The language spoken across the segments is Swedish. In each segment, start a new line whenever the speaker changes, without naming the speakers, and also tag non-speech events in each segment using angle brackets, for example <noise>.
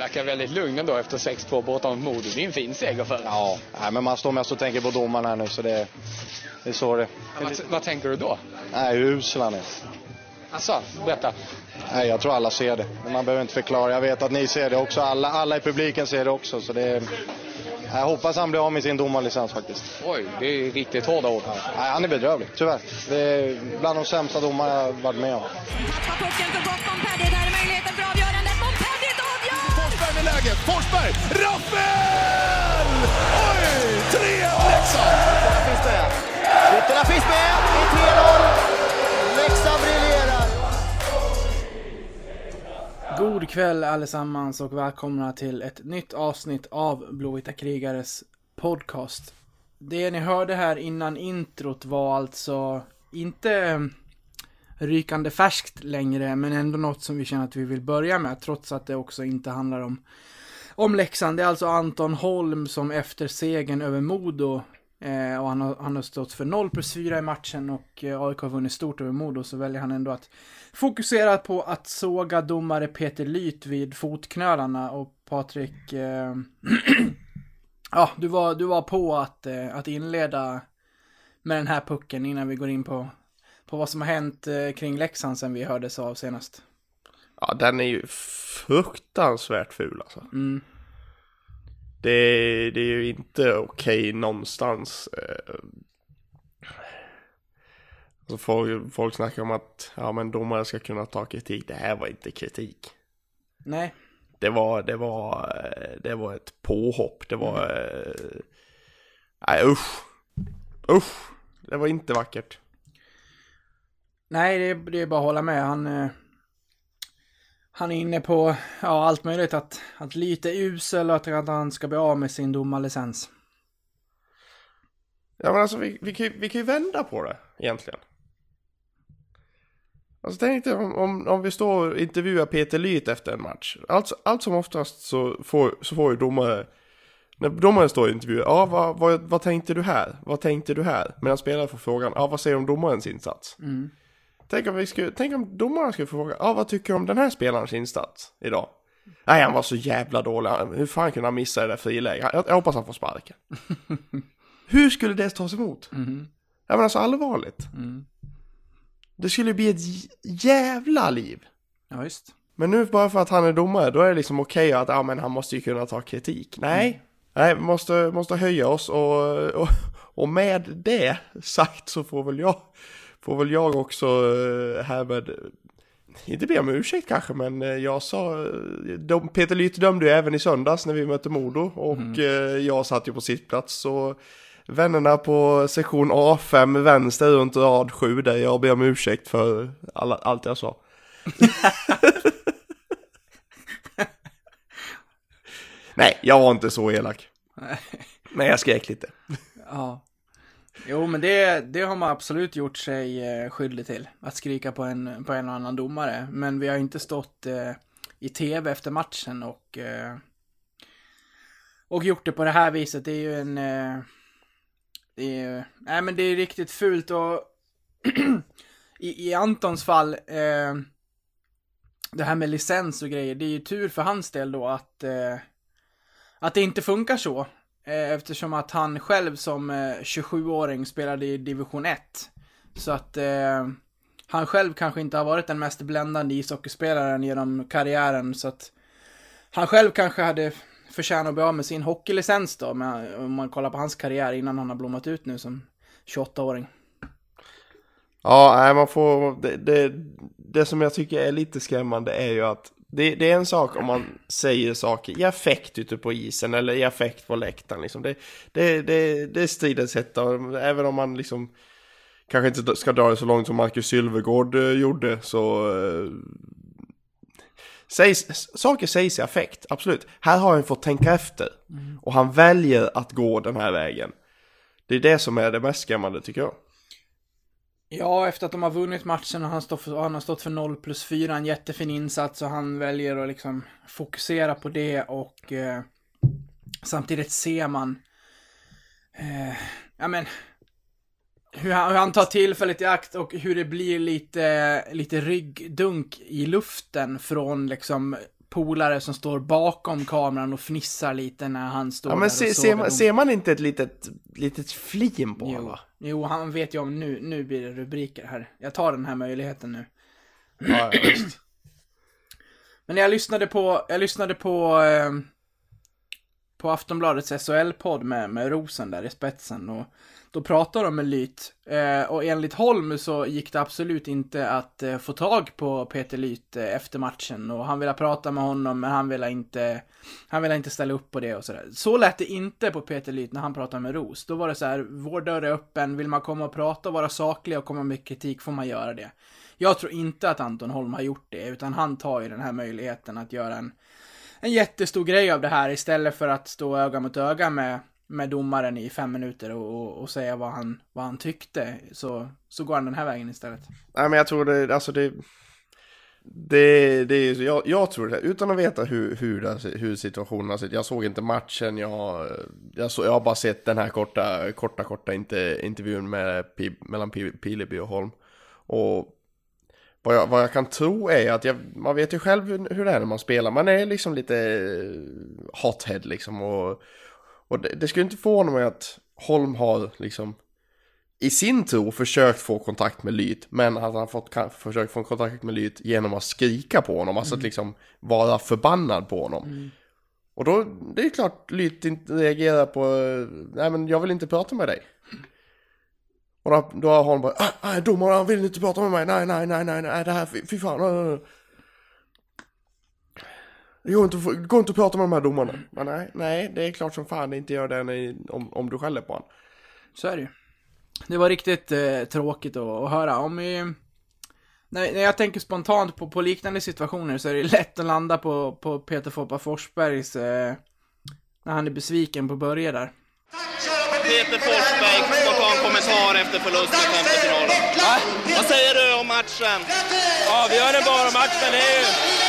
verkar väldigt lugn ändå efter 6-2 borta mot Modo. Det är en fin seger för
Ja, nej, men man står mest och tänker på domaren här nu så det, det är så det
vad, vad tänker du då?
Nej, hur usel han är.
Alltså, berätta.
Nej, jag tror alla ser det. Men man behöver inte förklara. Jag vet att ni ser det också. Alla, alla i publiken ser det också. Så det är, jag hoppas han blir av med sin domarlicens faktiskt.
Oj, det är riktigt hårda ord.
Nej, han är bedrövlig, tyvärr. Det är bland de sämsta domar jag varit med om.
Tappar pucken för gott Montpellier.
Läget. Forsberg! Rappel! Oj! 3-1 Leksand!
Ytterna finns med. Ytterna finns med i 3-0. Leksand briljerar.
God kväll allesammans och välkomna till ett nytt avsnitt av Blåvita krigares podcast. Det ni hörde här innan introt var alltså inte rykande färskt längre, men ändå något som vi känner att vi vill börja med, trots att det också inte handlar om, om Leksand. Det är alltså Anton Holm som efter segern över Modo Eh, och han har, han har stått för 0 plus 4 i matchen och eh, AIK har vunnit stort över Modo så väljer han ändå att fokusera på att såga domare Peter Lyth vid fotknölarna och Patrik, eh, <clears throat> ja du var, du var på att, eh, att inleda med den här pucken innan vi går in på, på vad som har hänt eh, kring Leksand sen vi hördes av senast.
Ja, den är ju fruktansvärt ful alltså.
Mm.
Det, det är ju inte okej någonstans. eh. Alltså folk, folk snackar om att ja, men domare ska kunna ta kritik. Det här var inte kritik.
Nej,
Det var, det var, eh, det var ett påhopp. Det var... eh, Nej usch. Usch. Det var inte vackert.
Nej, det är, det är bara att hålla med. Han, eh, han är inne på ja, allt möjligt. Att, att lite usel och att, att han ska bli av med sin domarlicens.
Ja men alltså vi, vi, kan, ju- vi kan ju vända på det egentligen. Alltså tänk dig om, om, om vi står och intervjuar Peter Lyth efter en match. Allt, allt som oftast så får, så får ju domare, när domaren står i intervjuer, ja vad, vad, vad tänkte du här? Vad tänkte du här? Medan spelare får frågan, ja vad säger du om domarens insats?
Mm.
Tänk om, vi skulle, tänk om domarna skulle få fråga, ja vad tycker du om den här spelarens insats idag? Nej han var så jävla dålig, hur fan kunde han missa det där friläget? Jag, jag hoppas han får sparken. <laughs> Hur skulle det tas emot?
Mhm.
Ja men alltså allvarligt.
Mm.
Det skulle bli ett jävla liv.
Ja, just.
Men nu bara för att han är domare, då är det liksom okej att ja, men han måste ju kunna ta kritik. Nej, nej, vi måste, måste höja oss och, och, och med det sagt så får väl jag, får väl jag också eh, härmed, inte be om ursäkt kanske, men eh, jag sa, eh, de, Peter Lyth dömde ju även i söndags när vi mötte Modo och eh, jag satt ju på sittplats så vännerna på sektion A5 vänster runt rad 7 där jag ber om ursäkt för alla, allt jag sa. <laughs> Nej, jag var inte så elak. Men jag skrek lite.
Ja. Jo, men det, det har man absolut gjort sig eh, skyldig till. Att skrika på en, på en och annan domare. Men vi har inte stått eh, i tv efter matchen och, eh, och gjort det på det här viset. Det är ju en... Eh, det är ju... Nej, men det är riktigt fult och... <clears throat> I, I Antons fall, eh, det här med licens och grejer, det är ju tur för hans del då att, eh, att det inte funkar så. Eh, eftersom att han själv som eh, 27-åring spelade i division 1. Så att eh, han själv kanske inte har varit den mest bländande ishockeyspelaren genom karriären. Så att han själv kanske hade förtjänat att bli av med sin hockeylicens då. Men, om man kollar på hans karriär innan han har blommat ut nu som 28-åring.
Ja, nej, man får... Det, det, det som jag tycker är lite skrämmande är ju att det, det är en sak om man säger saker i affekt ute på isen eller i affekt på läktaren. Liksom. Det, det, det, det är stridens hetta, även om man liksom kanske inte ska dra det så långt som Marcus Sylvegård eh, gjorde så... Eh, sägs, saker sägs i affekt, absolut. Här har han fått tänka efter. Och han väljer att gå den här vägen. Det är det som är det mest skrämmande tycker jag.
Ja, efter att de har vunnit matchen och han, stå för, han har stått för 0 plus 4, en jättefin insats och han väljer att liksom fokusera på det och eh, samtidigt ser man eh, ja men hur han, hur han tar tillfället i akt och hur det blir lite, lite ryggdunk i luften från liksom polare som står bakom kameran och fnissar lite när han står
Ja
där
men
och
se,
sågar
ser, man, ser man inte ett litet, litet flin på honom
Jo, han vet ju om nu, nu blir det rubriker här. Jag tar den här möjligheten nu.
Ja, ja, visst. <clears throat>
Men jag lyssnade på, jag lyssnade på, eh, på Aftonbladets SHL-podd med, med Rosen där i spetsen och då pratade de med Lyt. Eh, och enligt Holm så gick det absolut inte att eh, få tag på Peter Lyt eh, efter matchen och han ville prata med honom men han ville inte, han ville inte ställa upp på det och sådär. Så lät det inte på Peter Lyt när han pratade med Ros. Då var det så här, vår dörr är öppen, vill man komma och prata och vara saklig och komma med kritik får man göra det. Jag tror inte att Anton Holm har gjort det, utan han tar ju den här möjligheten att göra en, en jättestor grej av det här istället för att stå öga mot öga med, med domaren i fem minuter och, och, och säga vad han, vad han tyckte. Så, så går han den här vägen istället.
Nej men jag tror det, alltså det... Det, det är, jag, jag tror det, utan att veta hur, hur, det, hur situationen har sett. Jag såg inte matchen, jag, jag, så, jag har bara sett den här korta, korta, korta inte, intervjun med, mellan Pileby och Holm. Och vad jag, vad jag kan tro är att jag, man vet ju själv hur, hur det är när man spelar. Man är liksom lite eh, hothead liksom. Och, och det, det skulle inte förvåna mig att Holm har liksom i sin tur försökt få kontakt med Lyt, men att han fått, försökt få kontakt med Lyt genom att skrika på honom, alltså att liksom vara förbannad på honom. Och då, det är klart Lyt inte reagerar på, eh, nej men jag vill inte prata med dig. Och då, då har hon bara, ah, nej domaren han vill inte prata med mig, nej nej nej nej nej det här, fy, fy fan. Nej, nej, nej." Det går inte, det går inte att prata med de här domarna. Men nej, nej, det är klart som fan det inte gör det när, om, om du skäller på honom.
Så är det ju. Det var riktigt eh, tråkigt att, att höra. Om vi... När, när jag tänker spontant på, på liknande situationer så är det lätt att landa på, på Peter Foppa Forsbergs... Eh, när han är besviken på Börje där.
Peter Forsberg spontan kommentar efter förlusten i femtefinalen. Vad säger du om matchen?
Ja, vi gör en bra match, men det är ju...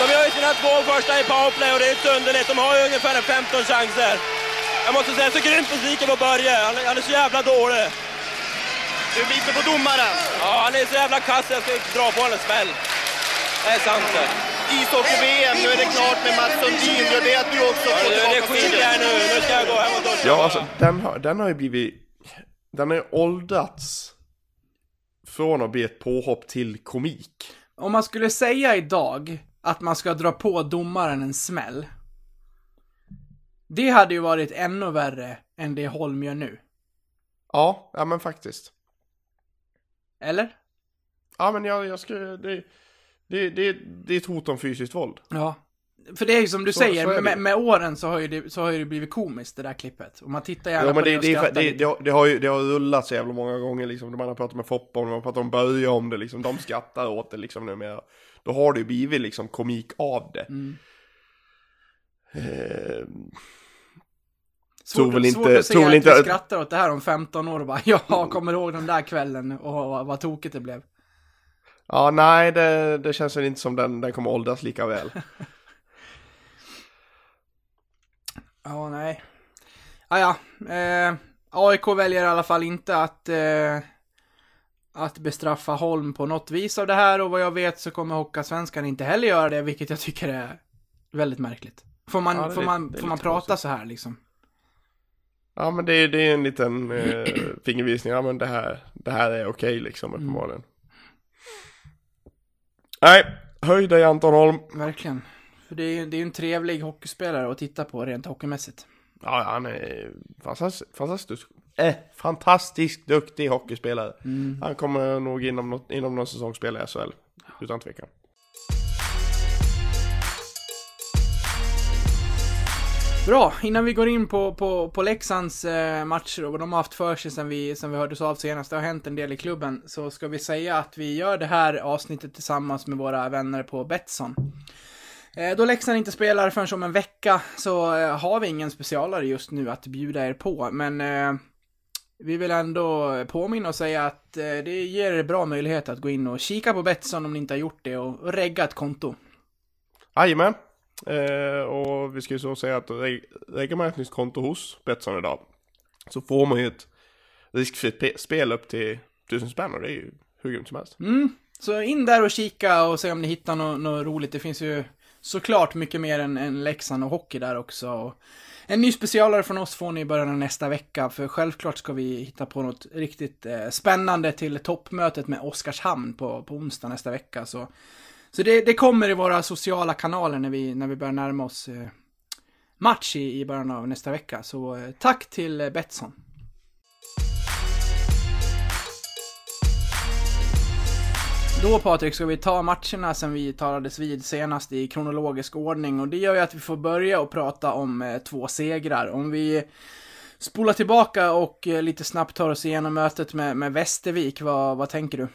De gör ju sina två första i powerplay och det är inte underligt. De har ju ungefär en 15 chanser. Jag måste säga, jag är så grymt besviken på Börje. Han, är- han är så jävla dålig.
Du är bitter på domaren.
Ja, han är så jävla kass, jag ska dra på honom en smäll. Det är sant det.
Ishockey-VM, nu är det klart med Mats Sundin. Gör det att du också
Ja,
får
det, det
tillbaka
skiter jag nu. Nu ska jag gå hem och duscha.
Ja, alltså den har, den har ju blivit... Den har ju åldrats från att bli ett påhopp till komik.
Om man skulle säga idag att man ska dra på domaren en smäll. Det hade ju varit ännu värre än det Holm gör nu.
Ja, ja men faktiskt.
Eller?
Ja men jag, jag skulle... Det, det, det, det är ett hot om fysiskt våld.
Ja. För det är ju som du
Så-
säger,
så
med, med åren så har, ju det, så har ju det blivit komiskt det där klippet. Och man tittar gärna
Ja, men
på det,
det,
och
det, det, det, har, det, har ju, det har rullat så jävla många gånger liksom. Man har pratat med Foppa om det, man har pratat om Börje om det liksom. De skrattar åt det liksom numera. Då har det ju blivit liksom komik av det.
Mm.
Eh,
Svårt,
tror väl
svårt
inte-
att säga
tror
att
inte
vi
att-
skrattar åt det här om 15 år och bara ja, kommer ihåg den där kvällen och vad, vad tokigt det blev.
ja, nej det, det känns väl inte som den, den kommer åldras lika väl. <laughs>
Ja, nej. Ah, ja, eh, AIK väljer i alla fall inte att, eh, att bestraffa Holm på något vis av det här och vad jag vet så kommer Hockeyallsvenskan inte heller göra det, vilket jag tycker är väldigt märkligt. Får man,
Ja, är
får
lite-
man,
är
får man prata
konstigt.
så här liksom?
Ja men det, det är en liten eh, <clears throat> fingervisning, ja men det här, det här är okej liksom uppenbarligen. Nej, höj dig Anton Holm.
Verkligen. För det är ju det är en trevlig hockeyspelare att titta på rent hockeymässigt.
Ja, han är fantastisk, fantastisk, eh, fantastiskt duktig hockeyspelare. Han kommer nog inom, något, inom någon säsong spela i SHL, utan tvekan.
Bra, innan vi går in på, på, på Leksands eh, matcher och vad de har haft för sig sen vi, sen vi hördes av senast, det har hänt en del i klubben, så ska vi säga att vi gör det här avsnittet tillsammans med våra vänner på Betsson. Eh, då Leksand inte spelar förrän om en vecka så eh, har vi ingen specialare just nu att bjuda er på, men eh, vi vill ändå påminna och säga att eh, det ger er bra möjlighet att gå in och kika på Betsson om ni inte har gjort det och, regga ett konto.
Jajamän. Eh, och vi ska ju så säga att reg- lägger man ett nytt konto hos Betsson idag så får man ju ett riskfritt pe- spel upp till 1000 spänn och det är ju hur grymt som helst.
Mm. Så in där och kika och se om ni hittar något, något roligt. Det finns ju såklart mycket mer än, än Leksand och hockey där också. Och en ny specialare från oss får ni i början av nästa vecka, för självklart ska vi hitta på något riktigt eh, spännande till toppmötet med Oskarshamn på, på onsdag nästa vecka. Så, så det, det kommer i våra sociala kanaler när vi, när vi börjar närma oss eh, match i, i början av nästa vecka. Så eh, tack till eh, Betsson. Då Patrik ska vi ta matcherna som vi talades vid senast i kronologisk ordning och det gör ju att vi får börja och prata om eh, två segrar. Om vi spolar tillbaka och eh, lite snabbt tar oss igenom mötet med, med Västervik, vad, vad tänker du?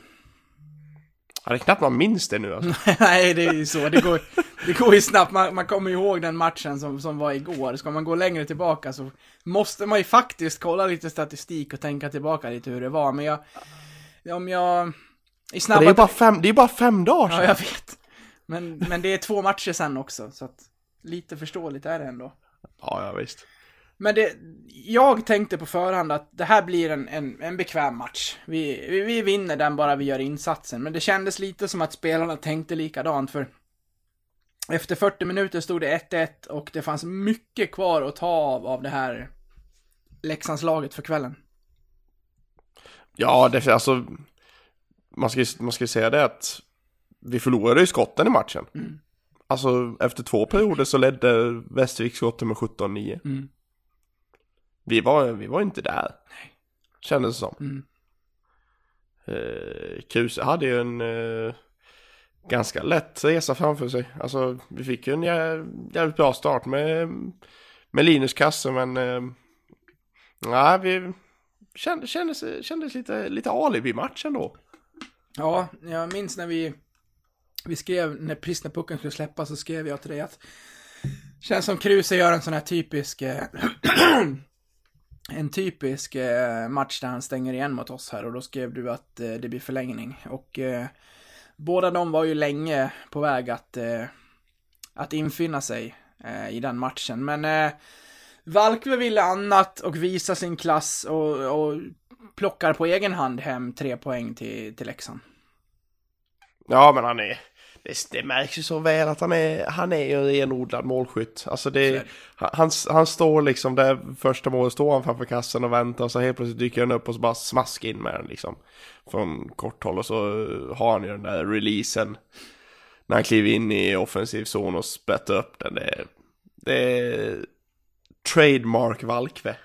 Ja, det är knappt man minns det nu alltså. <laughs>
Nej, det är ju så. Det går, det går ju snabbt. Man, man kommer ihåg den matchen som, som var igår. Ska man gå längre tillbaka så måste man ju faktiskt kolla lite statistik och tänka tillbaka lite hur det var. Men jag... Om jag... I snabba...
Det är bara fem, det är bara fem dagar sedan.
Ja, jag vet. Men, men det är två matcher sen också, så att lite förståeligt är det ändå.
Ja, ja visst.
Men det, jag tänkte på förhand att det här blir en, en, en bekväm match. Vi, vi, vi vinner den bara vi gör insatsen. Men det kändes lite som att spelarna tänkte likadant för efter 40 minuter stod det 1-1 och det fanns mycket kvar att ta av, av det här Leksandslaget för kvällen.
Ja, det, alltså. Man ska, man ska säga det att vi förlorade ju skotten i matchen.
Mm.
Alltså efter två perioder så ledde Västervik skotten med 17-9.
Mm.
Vi var, vi var inte där. Kändes det som.
Mm.
Eh, Kruse hade ju en eh, ganska lätt resa framför sig. Alltså vi fick ju en jä- jävligt bra start med, med Linus Kasse men eh, nej vi kände, kändes, kändes lite, lite alibi-match ändå.
Ja, jag minns när vi, vi skrev, när precis när pucken skulle släppas så skrev jag till dig att känns som Kruse gör en sån här typisk eh, <clears throat> en typisk eh, match där han stänger igen mot oss här och då skrev du att eh, det blir förlängning. Och eh, båda de var ju länge på väg att eh, att infinna sig eh, i den matchen. Men eh, Valkve ville annat och visa sin klass och, och plockar på egen hand hem tre poäng till, till Leksand.
Ja men han är, det, det märks ju så väl att han är, han är ju en renodlad målskytt. Alltså
Så
det, han, han står liksom där första målet står han framför kassen och väntar och så helt plötsligt dyker han upp och så bara smaskar in med den liksom. Från kort håll och så har han ju den där releasen. När han kliver in i offensiv zon och sprättar upp den. Det det är trademark Valkve.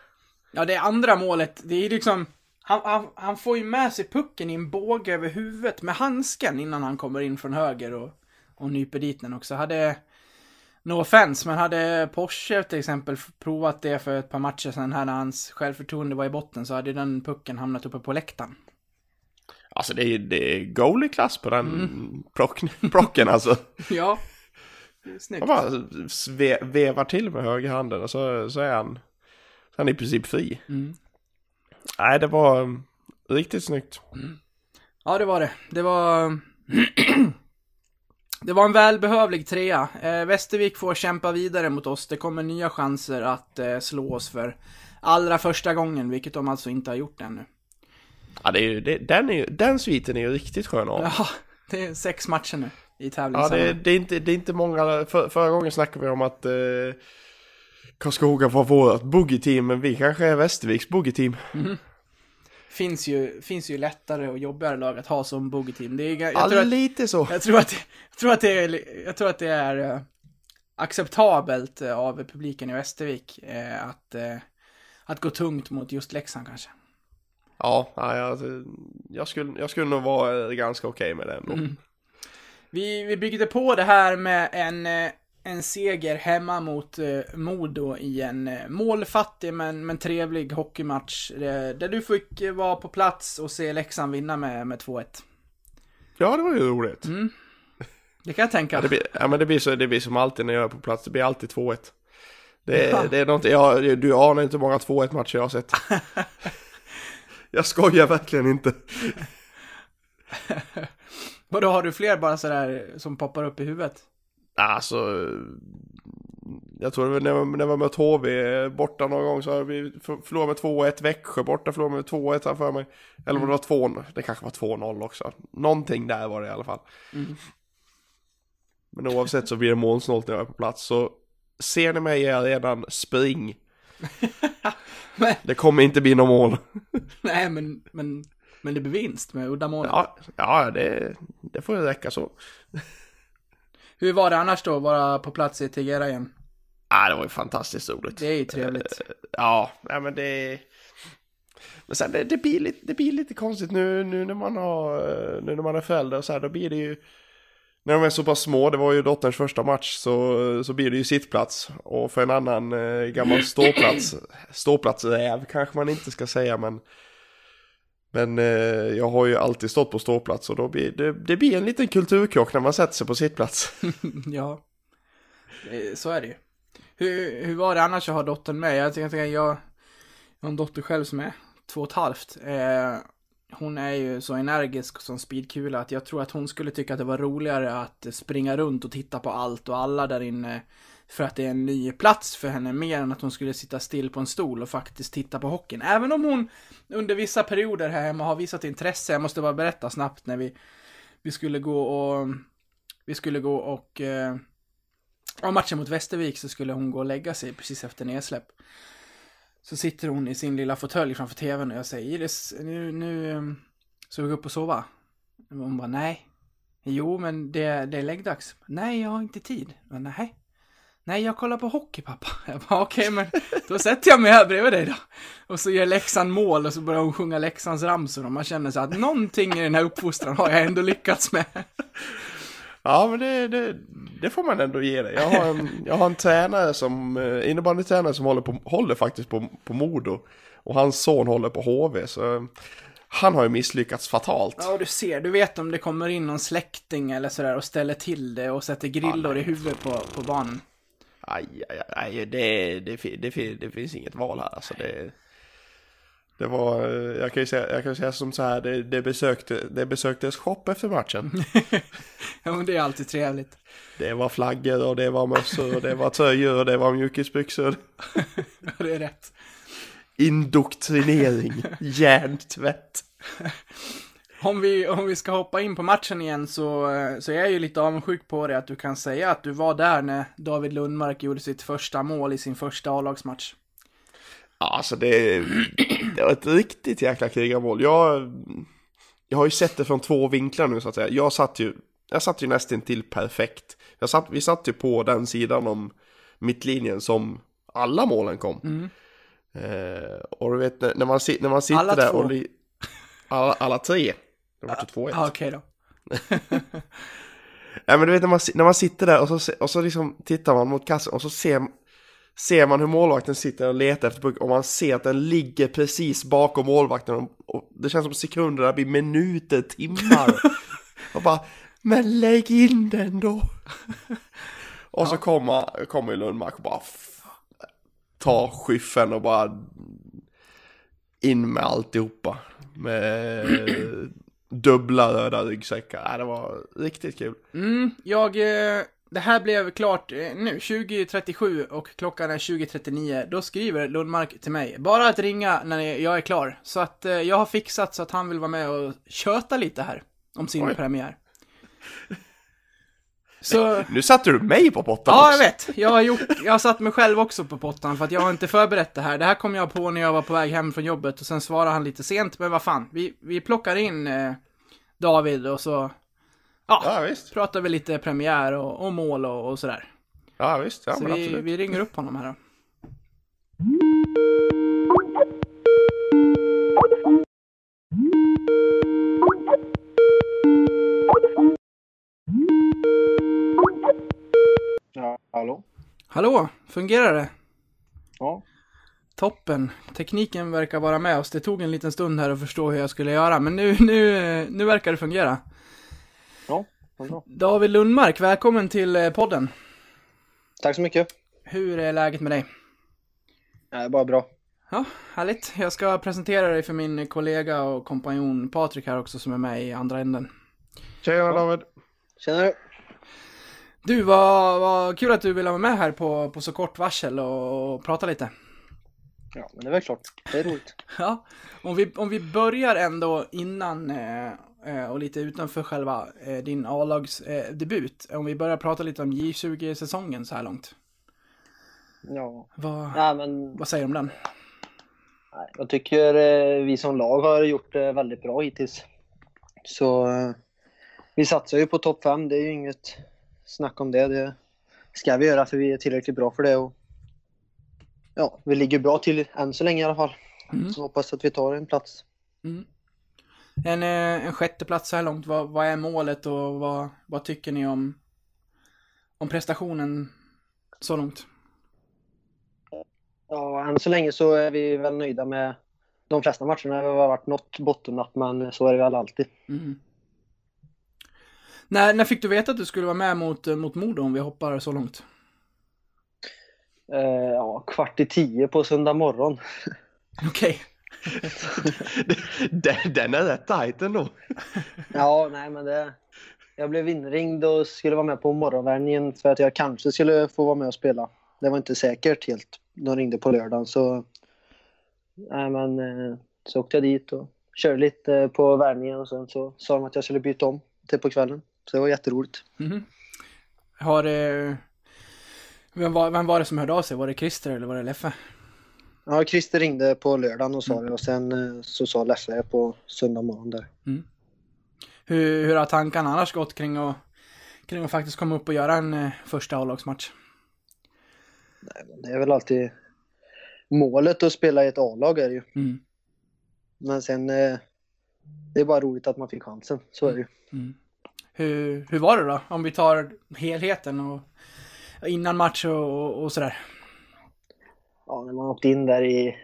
Ja, det andra målet, det är liksom... Han, han, han får ju med sig pucken i en båge över huvudet med handsken innan han kommer in från höger och, och nyper dit den också. Hade... No offense, men hade Porsche till exempel provat det för ett par matcher sedan här när hans självförtroende var i botten så hade den pucken hamnat uppe på läktaren.
Alltså det är, det är goalie-klass på den plock, plocken alltså. <laughs>
Ja. Snyggt.
Han bara sve, vevar till med högerhanden och så, så är han, så är han i princip fri.
Mm.
Nej, det var um, riktigt snyggt.
Ja, det var det. Det var... <clears throat> det var en välbehövlig trea. Eh, Västervik får kämpa vidare mot oss. Det kommer nya chanser att eh, slå oss för allra första gången, vilket de alltså inte har gjort ännu.
Ja, det är ju, det, den, är ju, den sviten är ju riktigt skön av.
Ja, det är sex matcher nu i
Ja,
tävlingssammanhang.
det, det, är inte, det är inte många, för, förra gången snackade vi om att eh, Karlskoga var vårt boogie-team, men vi kanske är Västerviks boogie-team.
Finns ju, finns ju lättare och jobbigare lag att ha som bogeyteam. Det är, jag,
Ja,
tror att,
lite så.
jag tror att, jag tror att det är, jag tror att det är eh, acceptabelt eh, av publiken i Västervik eh, att, att gå tungt mot just Leksand kanske.
Ja, ja jag, jag, skulle, jag skulle nog vara ganska okej med det ändå.
Mm. Vi, vi byggde på det här med en, en seger hemma mot eh, Modo i en eh, målfattig men, men trevlig hockeymatch. Eh, där du fick eh, vara på plats och se Leksand vinna med, med 2-1.
Ja, det var ju roligt.
Mm. Det kan jag tänka.
Ja, det blir, ja men det blir, så, det blir som alltid när jag är på plats, det blir alltid 2-1. Det,
Ja.
det är något, jag, du anar inte hur många 2-1 matcher jag har sett. <laughs> jag skojar verkligen inte.
Vadå, har du fler bara sådär som poppar upp i huvudet?
Alltså, jag tror det var när, jag- när med HV borta någon gång så hade vi för- förlorat med 2-1 Växjö borta, förlorade med 2-1 här för mig. Eller om det var 2 det kanske var 2-0 också. Någonting där var det i alla fall.
Mm.
Men oavsett så blir det målsnålt när jag är på plats. Så ser ni mig i arenan, spring. <laughs>
Men-
Det kommer inte bli någon mål. <laughs>
Nej, men, men, men det blir vinst med uddamålet.
Ja, ja det, det får ju räcka så.
Hur var det annars då, vara på plats i Tegera igen?
Ja, det var ju fantastiskt roligt.
Det är ju trevligt.
Ja, nej men det... Men sen det, det, blir lite, det blir lite konstigt nu, nu när man har, eh, nu när man är förälder och så här, då blir det ju... När de är så pass små, det var ju dotterns första match, så, så blir det ju sittplats. Och för en annan eh, gammal ståplats, <clears throat> ståplatsräv kanske man inte ska säga, men... Men eh, jag har ju alltid stått på ståplats och då blir det, det blir en liten kulturkrock när man sätter sig på sittplats. <laughs>
ja. Eh, så är det ju. Hur, hur var det annars att ha dottern med? Jag jag, jag, jag har en dotter själv som är två och ett halvt. Eh, hon är ju så energisk som speedkula att jag tror att hon skulle tycka att det var roligare att springa runt och titta på allt och alla där inne för att det är en ny plats för henne mer än att hon skulle sitta still på en stol och faktiskt titta på hockeyn. Även om hon under vissa perioder här hemma har visat intresse, jag måste bara berätta snabbt när vi, vi skulle gå och vi skulle gå och eh, matchen mot Västervik så skulle hon gå och lägga sig precis efter nedsläpp. Så sitter hon i sin lilla fåtölj framför tvn och jag säger Iris, nu, nu eh, ska vi gå upp och sova? Och hon bara, nej. Jo, men det, det är läggdags. Nej, jag har inte tid. Men, nej. Nej, jag kollar på hockey pappa. <laughs> Jag bara, okej, men då sätter jag mig här bredvid dig då. Och så gör Leksand mål och så börjar hon sjunga Leksands ramsor och man känner så att någonting i den här uppfostran har jag ändå lyckats med.
Ja, men det, det, det får man ändå ge dig. Jag har en, jag har en tränare som, eh, innebandytränare som håller, på, håller faktiskt på, på Modo. Och hans son håller på HV, så eh, han har ju misslyckats fatalt.
Ja, du ser, du vet om det kommer in någon släkting eller sådär och ställer till det och sätter grillor i huvudet på, på barnen.
Aj, aj, aj, det, det, det, det finns inget val här. Alltså det, det var, eh, jag kan ju säga, jag kan säga som så här, det, det, besökte, det besöktes shop efter matchen. <laughs>
Ja, men det är alltid trevligt.
Det var flaggor och det var mössor och det var tröjor och det var mjukisbyxor. <laughs>
Ja, det är rätt.
Indoktrinering, hjärntvätt. <laughs>
Om vi, om vi ska hoppa in på matchen igen så, eh, så är jag ju lite avundsjuk på det att du kan säga att du var där när David Lundmark gjorde sitt första mål i sin första A-lagsmatch.
Ja, Alltså det, det var ett riktigt jäkla krigarmål. Jag, jag har ju sett det från två vinklar nu så att säga. Jag satt ju, jag satt ju nästan till perfekt. Jag satt, vi satt ju på den sidan om mittlinjen som alla målen kom. Eh, och du vet när, man, när man sitter
Alla
där
två?
och... Alla, alla tre. Det var ju 2-1.
Ja, okej då. <laughs>
Nej men du vet när man, när man sitter där och så, och så liksom tittar man mot kassen och så ser, ser man hur målvakten sitter och letar efter puck och man ser att den ligger precis bakom målvakten och, och det känns som sekunderna blir minuter, timmar. <laughs> och bara, men lägg in den då. <laughs> och så kommer, kommer ju Lundmark och bara tar skyffen och bara in med alltihopa. Med <clears throat> dubbla röda ryggsäckar. Ja, det var riktigt kul.
Mm, jag... eh, Det här blev klart eh, nu, 20.37 och klockan är 20.39. Då skriver Lundmark till mig, bara att ringa när jag är klar. Så att eh, jag har fixat så att han vill vara med och köta lite här om sin
Oj.
premiär. Så...
Nu satte du mig på pottan
Ja,
också.
jag vet. Jag har, gjort, jag har satt mig själv också på pottan för att jag har inte förberett det här. Det här kom jag på när jag var på väg hem från jobbet och sen svarade han lite sent, men vad fan. Vi, vi plockar in eh, David och så ja,
Ja, visst.
pratar vi lite premiär och, och mål och, och sådär.
Ja, visst. Ja,
så vi, vi ringer upp honom här då.
Hallå,
fungerar det?
Ja.
Toppen. Tekniken verkar vara med oss. Det tog en liten stund här att förstå hur jag skulle göra, men nu, nu, nu verkar det fungera.
Ja, vad bra.
David Lundmark, välkommen till eh, podden.
Tack så mycket.
Hur är läget med dig?
Nej, bara bra.
Ja, härligt. Jag ska presentera dig för min kollega och kompanjon Patrik här också som är med i andra änden.
Tjena David.
Tjena du.
Vad, vad kul att du ville vara med här på, på så kort varsel och, och prata lite.
Ja, men det är väl klart. Det är roligt. <laughs>
Ja, om vi, om vi börjar ändå innan eh, eh, och lite utanför själva eh, din A-lags eh. Om vi börjar prata lite om J20-säsongen så här långt.
Ja.
Vad,
Nej, men
vad säger du om den?
nej, jag tycker eh, vi som lag har gjort det väldigt bra hittills. Så eh, vi satsar ju på topp 5. Det är ju inget snack om det. Det ska vi göra för vi är tillräckligt bra för det. Och, ja, vi ligger bra till än så länge i alla fall.
Mm.
Så hoppas att vi tar en plats.
Mm. En, eh, en sjätte plats så här långt, vad, vad är målet och vad, vad tycker ni om, om prestationen så långt?
Ja, än så länge så är vi väl nöjda med de flesta matcherna. Det har varit något bottennapp, men så är det väl alltid.
Mm. När, när fick du veta att du skulle vara med mot, eh, mot Modo om vi hoppar så långt?
Eh, ja, kvart i tio på söndag morgon. <laughs>
Okej.
den, den är rätt tajt ändå.
Ja, nej men det... Jag blev inringd och skulle vara med på morgonvärmningen för att jag kanske skulle få vara med och spela. Det var inte säkert helt. De ringde på lördagen så... Nej men eh, så åkte jag dit och körde lite på värmningen och sen så sa de att jag skulle byta om till på kvällen. Så det var jätteroligt.
Mhm. Har det... Vem var, vem var det som hörde av sig? Var det Christer eller var det Leffe?
Ja, Christer ringde på lördagen och sa det och sen eh, så sa Leffe på söndag morgon där.
Hur, hur har tankarna annars gått kring att, kring att faktiskt komma upp och göra en eh, första A-lagsmatch?
Det är väl alltid målet att spela i ett A-lag är det ju.
Mm.
Men sen, eh, det är bara roligt att man fick chansen. Så är det ju.
Hur, hur var det då? Om vi tar helheten och innan match och, och, sådär.
Ja, när man åkte in där i,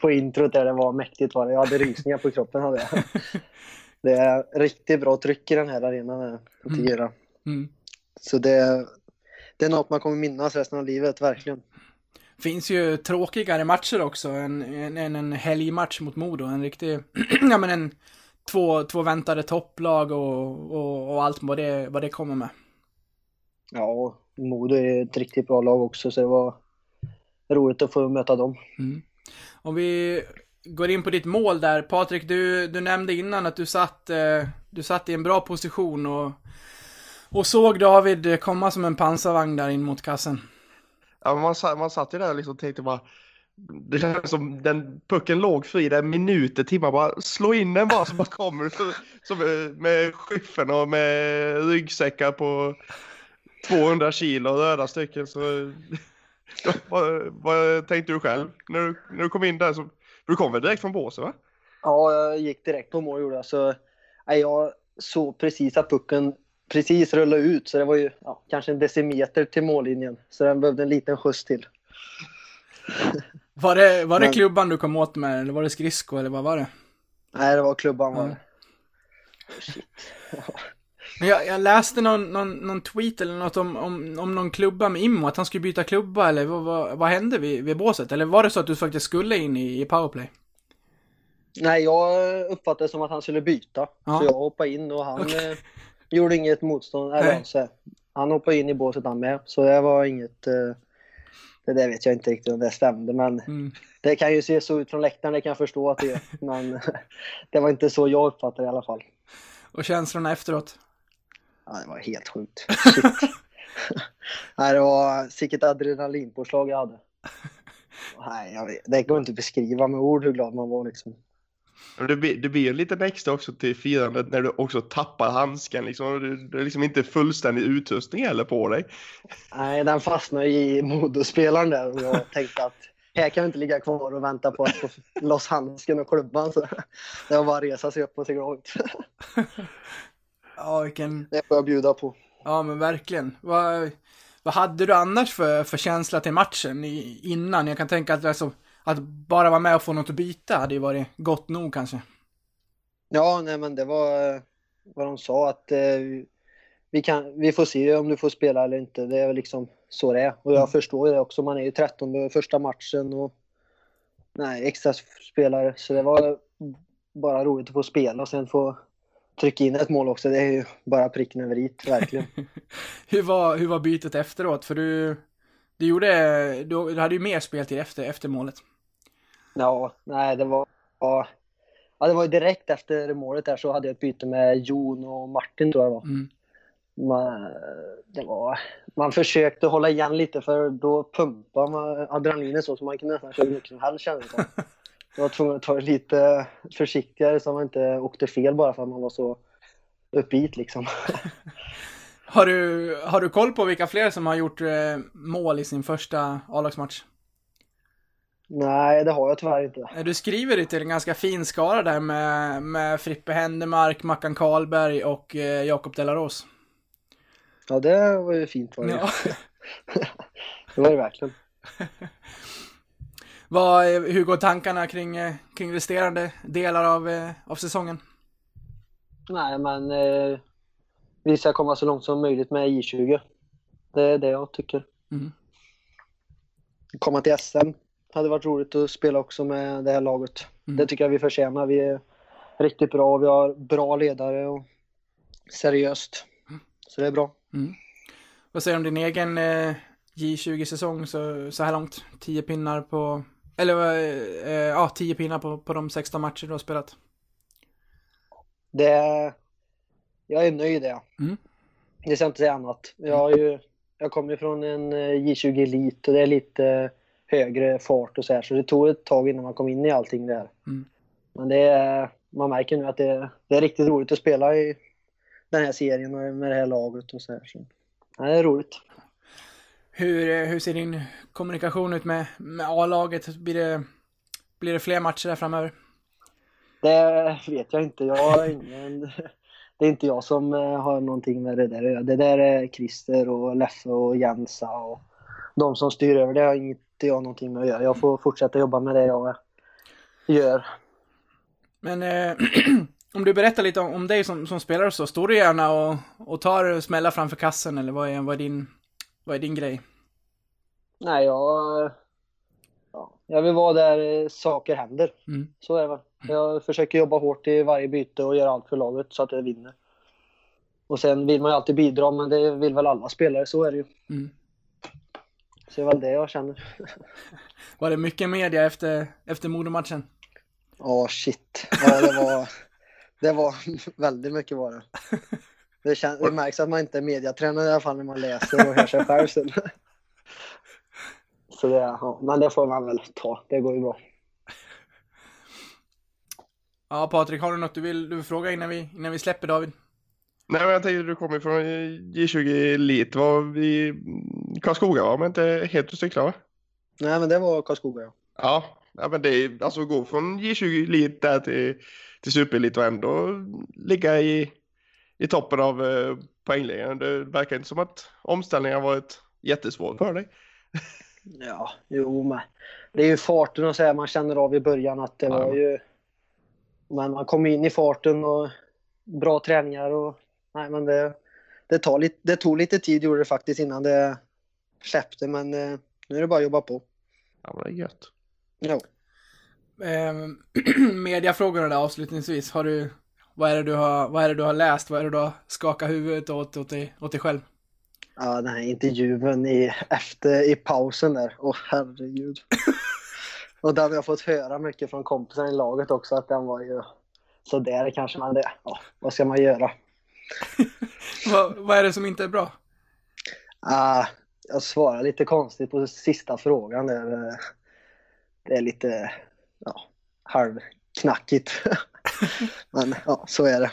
på introt där det var mäktigt var det. Jag hade rysningar på kroppen hade jag. <laughs> Det är riktigt bra tryck i den här arenan här, på
Mm. Mm.
Så det, det är något man kommer minnas resten av livet, verkligen.
Finns ju tråkigare matcher också än en, en, en helgmatch mot Modo. En riktig, <clears throat> ja men en två, två väntade topplag och, och, och allt vad det, vad det kommer med.
Ja, och Modo är ett riktigt bra lag också så det var roligt att få möta dem.
Mm. Om vi går in på ditt mål där. Patrik, du, du nämnde innan att du satt, eh, du satt i en bra position och, och såg David komma som en pansarvagn där in mot kassen.
Ja, man, man satt ju där och liksom tänkte bara det känns som den pucken låg fri där minuter, timmar bara slå in den bara som bara kommer som, med skyffen och med ryggsäckar på 200 kilo röda stycken så <laughs> vad, vad tänkte du själv när du, när du kom in där? Så, du kom väl direkt från båset va?
Ja, jag gick direkt på mål gjorde jag. Så, jag såg precis att pucken precis rullade ut så det var ju ja, kanske en decimeter till mållinjen. Så den behövde en liten skjuts till. <laughs>
Var det, var det
Men-
klubban du kom åt med eller var det skridsko eller vad var det?
Nej, det var klubban var det. Shit. <laughs>
Men jag, jag läste någon, någon, någon tweet eller något om, om, om någon klubba med Immo, att han skulle byta klubba eller vad, vad, vad hände vid, vid båset? Eller var det så att du faktiskt skulle in i, i powerplay?
Nej, jag uppfattade det som att han skulle byta.
Ja.
Så jag hoppade in och han
Okej.
eh, gjorde inget motstånd. Eller, så, han hoppade in i båset han med. Så det var inget... Eh, det där vet jag inte riktigt om det stämde, men
Mm.
det kan ju se så ut från läktaren, det kan jag förstå att det är. <laughs> Men <laughs> det var inte så jag uppfattade det i alla fall.
Och känslorna efteråt?
Ja, det var helt sjukt. <laughs> Nej, det var sicket adrenalinpåslag jag hade. Nej, jag vet, det går inte att beskriva med ord hur glad man var liksom.
Men Det blir, det blir en liten extra också till firandet när du också tappar handsken liksom. Du, du är liksom inte fullständig utrustning heller på dig.
Nej, den fastnade i Modospelaren där och jag tänkte att här kan vi inte ligga kvar och vänta på att få loss handsken och klubban. Så det var bara att resa sig upp och se glad ut. <laughs>
Ja, vilken...
Det får jag bjuda på.
Ja, men verkligen. Vad, vad hade du annars för, för känsla till matchen innan? Jag kan tänka att, alltså, att bara vara med och få något att byta hade ju varit gott nog kanske.
Ja, nej men det var eh, vad de sa att eh, vi, kan, vi får se om du får spela eller inte. Det är väl liksom så det är. Och jag
Mm.
förstår ju det också. Man är ju 13 första matchen och nej, extra spelare. Så det var bara roligt att få spela och sen få trycka in ett mål också. Det är ju bara pricken över i, verkligen. <laughs>
hur, var, hur var bytet efteråt? För du, du gjorde, du, du hade ju mer speltid efter, efter målet.
Ja, nej det var, ja, det var direkt efter målet där så hade jag ett byte med Jon och Martin tror jag var.
Mm.
Man, det var, man försökte hålla igen lite för då pumpade man adrenalinet så, så man kunde nästan köra hur mycket som helst kändes <laughs> det. Jag var tvungen att ta det lite försiktigare så man inte åkte fel bara för att man var så uppgitt liksom. <laughs>
Har du, har du koll på vilka fler som har gjort eh, mål i sin första A-lagsmatch?
Nej, det har jag tyvärr inte.
Du skriver det till en ganska fin skara där med, med Frippe Händemark, Mackan Karlberg och eh, Jakob Delaros.
Ja, det var ju fint var det.
Ja. <laughs>
det var det verkligen. <laughs>
Vad, eh, hur går tankarna kring, eh, kring resterande delar av, eh, av säsongen?
Nej, men eh, vi ska komma så långt som möjligt med J20. Det är det jag tycker.
Mm.
Komma till SM hade varit roligt att spela också med det här laget.
Mm.
Det tycker jag vi förtjänar. Vi är riktigt bra. Vi har bra ledare och seriöst. Så det är bra.
Mm. Vad säger du om din egen eh, J20-säsong så, så här långt? 10 pinnar på, eller eh, eh, ja, 10 pinnar på, på de 16 matcher du har spelat.
Det, jag är nöjd det.
Mm.
Det ska jag inte säga annat. Jag, har ju, jag kommer ju från en eh, J20 Elit och det är lite högre fart och så här. Så det tog ett tag innan man kom in i allting där.
Mm.
Men det är, man märker nu att det, det är riktigt roligt att spela i den här serien och med det här laget och så här. Så, ja, det är roligt.
Hur, eh, hur ser din kommunikation ut med, med A-laget? Blir det, blir det fler matcher där framöver?
Det vet jag inte. Jag har ingen, det är inte jag som eh, har någonting med det där. Det där är Christer och Leffe och Jensa och de som styr över det har inte jag någonting med att göra. Jag får fortsätta jobba med det jag gör.
Men eh, <clears throat> om du berättar lite om, om dig som, som spelare så, står du gärna och, och tar smällar framför kassen eller vad är, vad är, din, vad är din grej?
Nej, jag, ja, jag vill vara där saker händer.
Mm.
Så är det väl. Jag försöker jobba hårt i varje byte och göra allt för laget så att det vinner. Och sen vill man ju alltid bidra, men det vill väl alla spelare, så är det ju.
Mm.
Så det är väl det jag känner. <laughs>
Var det mycket media efter, efter Modomatchen?
Ja, shit. Ja, det var, det var <laughs> väldigt mycket var det. Det, kän, det märks att man inte är mediatränare i alla fall när man läser och hör sig själv sen. Så det, ja, men det får man väl ta. Det går ju bra.
Ja, Patrik, har du något du vill, du vill fråga innan vi, innan vi släpper David?
Nej men jag tänkte du kommer från J20 Elite, var vi Karlskoga va? Men inte helt ute cyklar va?
Nej, men det var Karlskoga ja.
Ja, ja men det är alltså att gå från J20 Elite där till, till Superelit och ändå ligga i, i toppen av eh, poängligan. Det verkar inte som att omställningen har varit jättesvår för dig.
Ja, jo men det är ju farten och så här man känner av i början att det
Ja.
var ju... Men man kom in i farten och bra träningar och... Nej men det, det, tar lite, det tog lite tid gjorde det faktiskt innan det släppte men eh, nu är det bara att jobba på.
Ja men det är gött.
Ja. <clears throat>
Eh, mediafrågorna där avslutningsvis, har du, vad är det du har, vad är det du har läst, vad är det du har skakat huvudet åt, åt, dig, åt dig själv?
Ja, den här intervjun i, efter, i pausen där. Åh herregud. <laughs> och den har jag fått höra mycket från kompisar i laget också att den var ju sådär kanske man det. Ja, vad ska man göra? <laughs>
vad, vad är det som inte är bra?
Ah, jag svarar lite konstigt på sista frågan där. Det är lite ja, halvknackigt. <laughs> Men ja, så är det.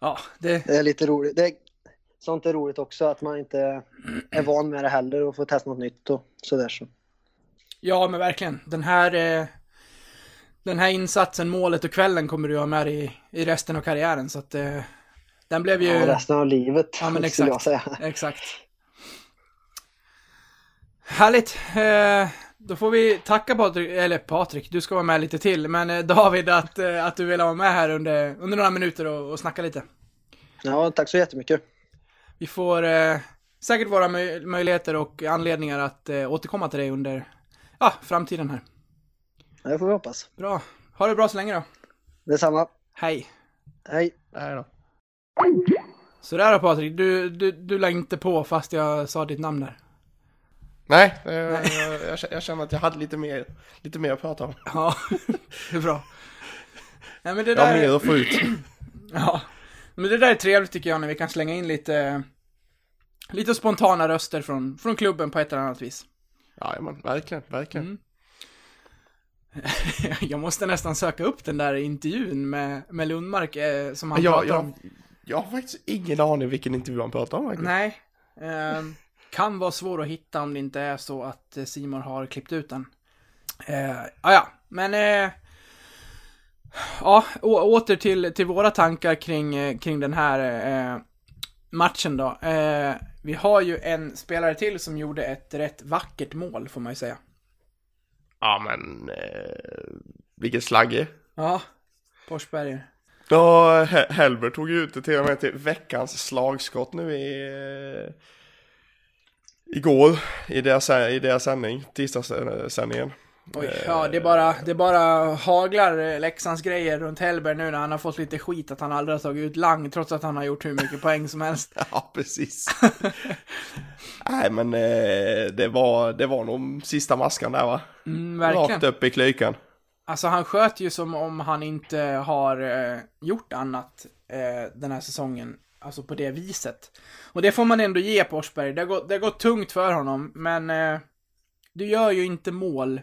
Ja, det,
Det är lite roligt. Det är, sånt är roligt också att man inte är van med det heller och får testa något nytt och sådär så.
ja men verkligen. Den här, eh, den här insatsen, målet och kvällen kommer du ha med dig i, i resten av karriären så att eh, den blev ju...
Ja, resten av livet
Ja, men
skulle jag
exakt.
säga.
Exakt. Härligt. Eh, då får vi tacka Patrik, eller Patrik, du ska vara med lite till, men eh, David att, eh, att du vill vara med här under, under några minuter och, och snacka lite.
Ja, tack så jättemycket.
Vi får eh, säkert våra möj- möjligheter och anledningar att eh, återkomma till dig under ja, framtiden här.
Det får vi hoppas.
Bra. Ha det bra så länge då.
Detsamma.
Hej.
Hej.
Nej då.
Sådär då Patrik, du, du, du la inte på fast jag sa ditt namn där.
Nej, eh, Jag, jag, jag känner att jag hade lite mer, lite mer att prata om.
Ja, <laughs> det är bra. Nej, men det
Jag har
där...
mer att få ut. <clears throat>
Ja, men det där är trevligt tycker jag när vi kan slänga in lite, lite spontana röster från, från klubben på ett eller annat vis.
Ja, men verkligen, verkligen.
Mm. <laughs> jag måste nästan söka upp den där intervjun med, med Lundmark eh, som han
Jag,
pratar
jag,
om.
jag har faktiskt ingen aning vilken intervju han pratar om. verkligen.
Nej. ehm, kan vara svår att hitta om det inte är så att eh, Simon har klippt ut den. Uh, ah, ja, men... eh, ja, å- åter till, till våra tankar kring, eh, kring den här eh, matchen då. Eh, vi har ju en spelare till som gjorde ett rätt vackert mål, får man ju säga.
Ja, men eh, vilken slagge.
Ja, Forsberg.
Ja, He- Helber tog ju ut det till och med till veckans slagskott nu i... Eh, igår, i deras, i deras sändning, tisdagssändningen.
Oj, ja, det är bara, det bara haglar eh, Leksands grejer runt Hellberg nu när han har fått lite skit att han aldrig har tagit ut lang trots att han har gjort hur mycket poäng som helst. <laughs>
Ja, precis. <laughs> Nej, men eh, det, var, det var nog sista maskan där va?
Mm, verkligen.
Rakt upp i klykan.
Alltså han sköt ju som om han inte har eh, gjort annat eh, den här säsongen. Alltså på det viset. Och det får man ändå ge Forsberg. Det har gått, det har gått tungt för honom, men eh, du gör ju inte mål.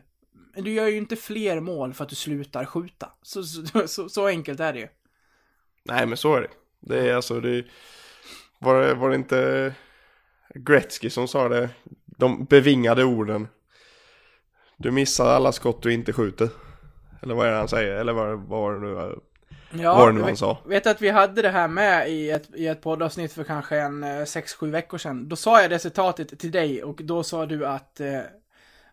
Du gör ju inte fler mål för att du slutar skjuta. Så, så, så, så enkelt är det ju.
Nej, men så är det. Det är alltså, det var, det- var det inte Gretzky som sa det? De bevingade orden. Du missar alla skott du inte skjuter. Eller vad är det han säger? Eller vad, vad var det nu?
Ja,
var det nu han sa?
Vet att vi hade det här med i ett, i ett poddavsnitt för kanske en 6-7 veckor sedan. Då sa jag det citatet till dig och då sa du att eh,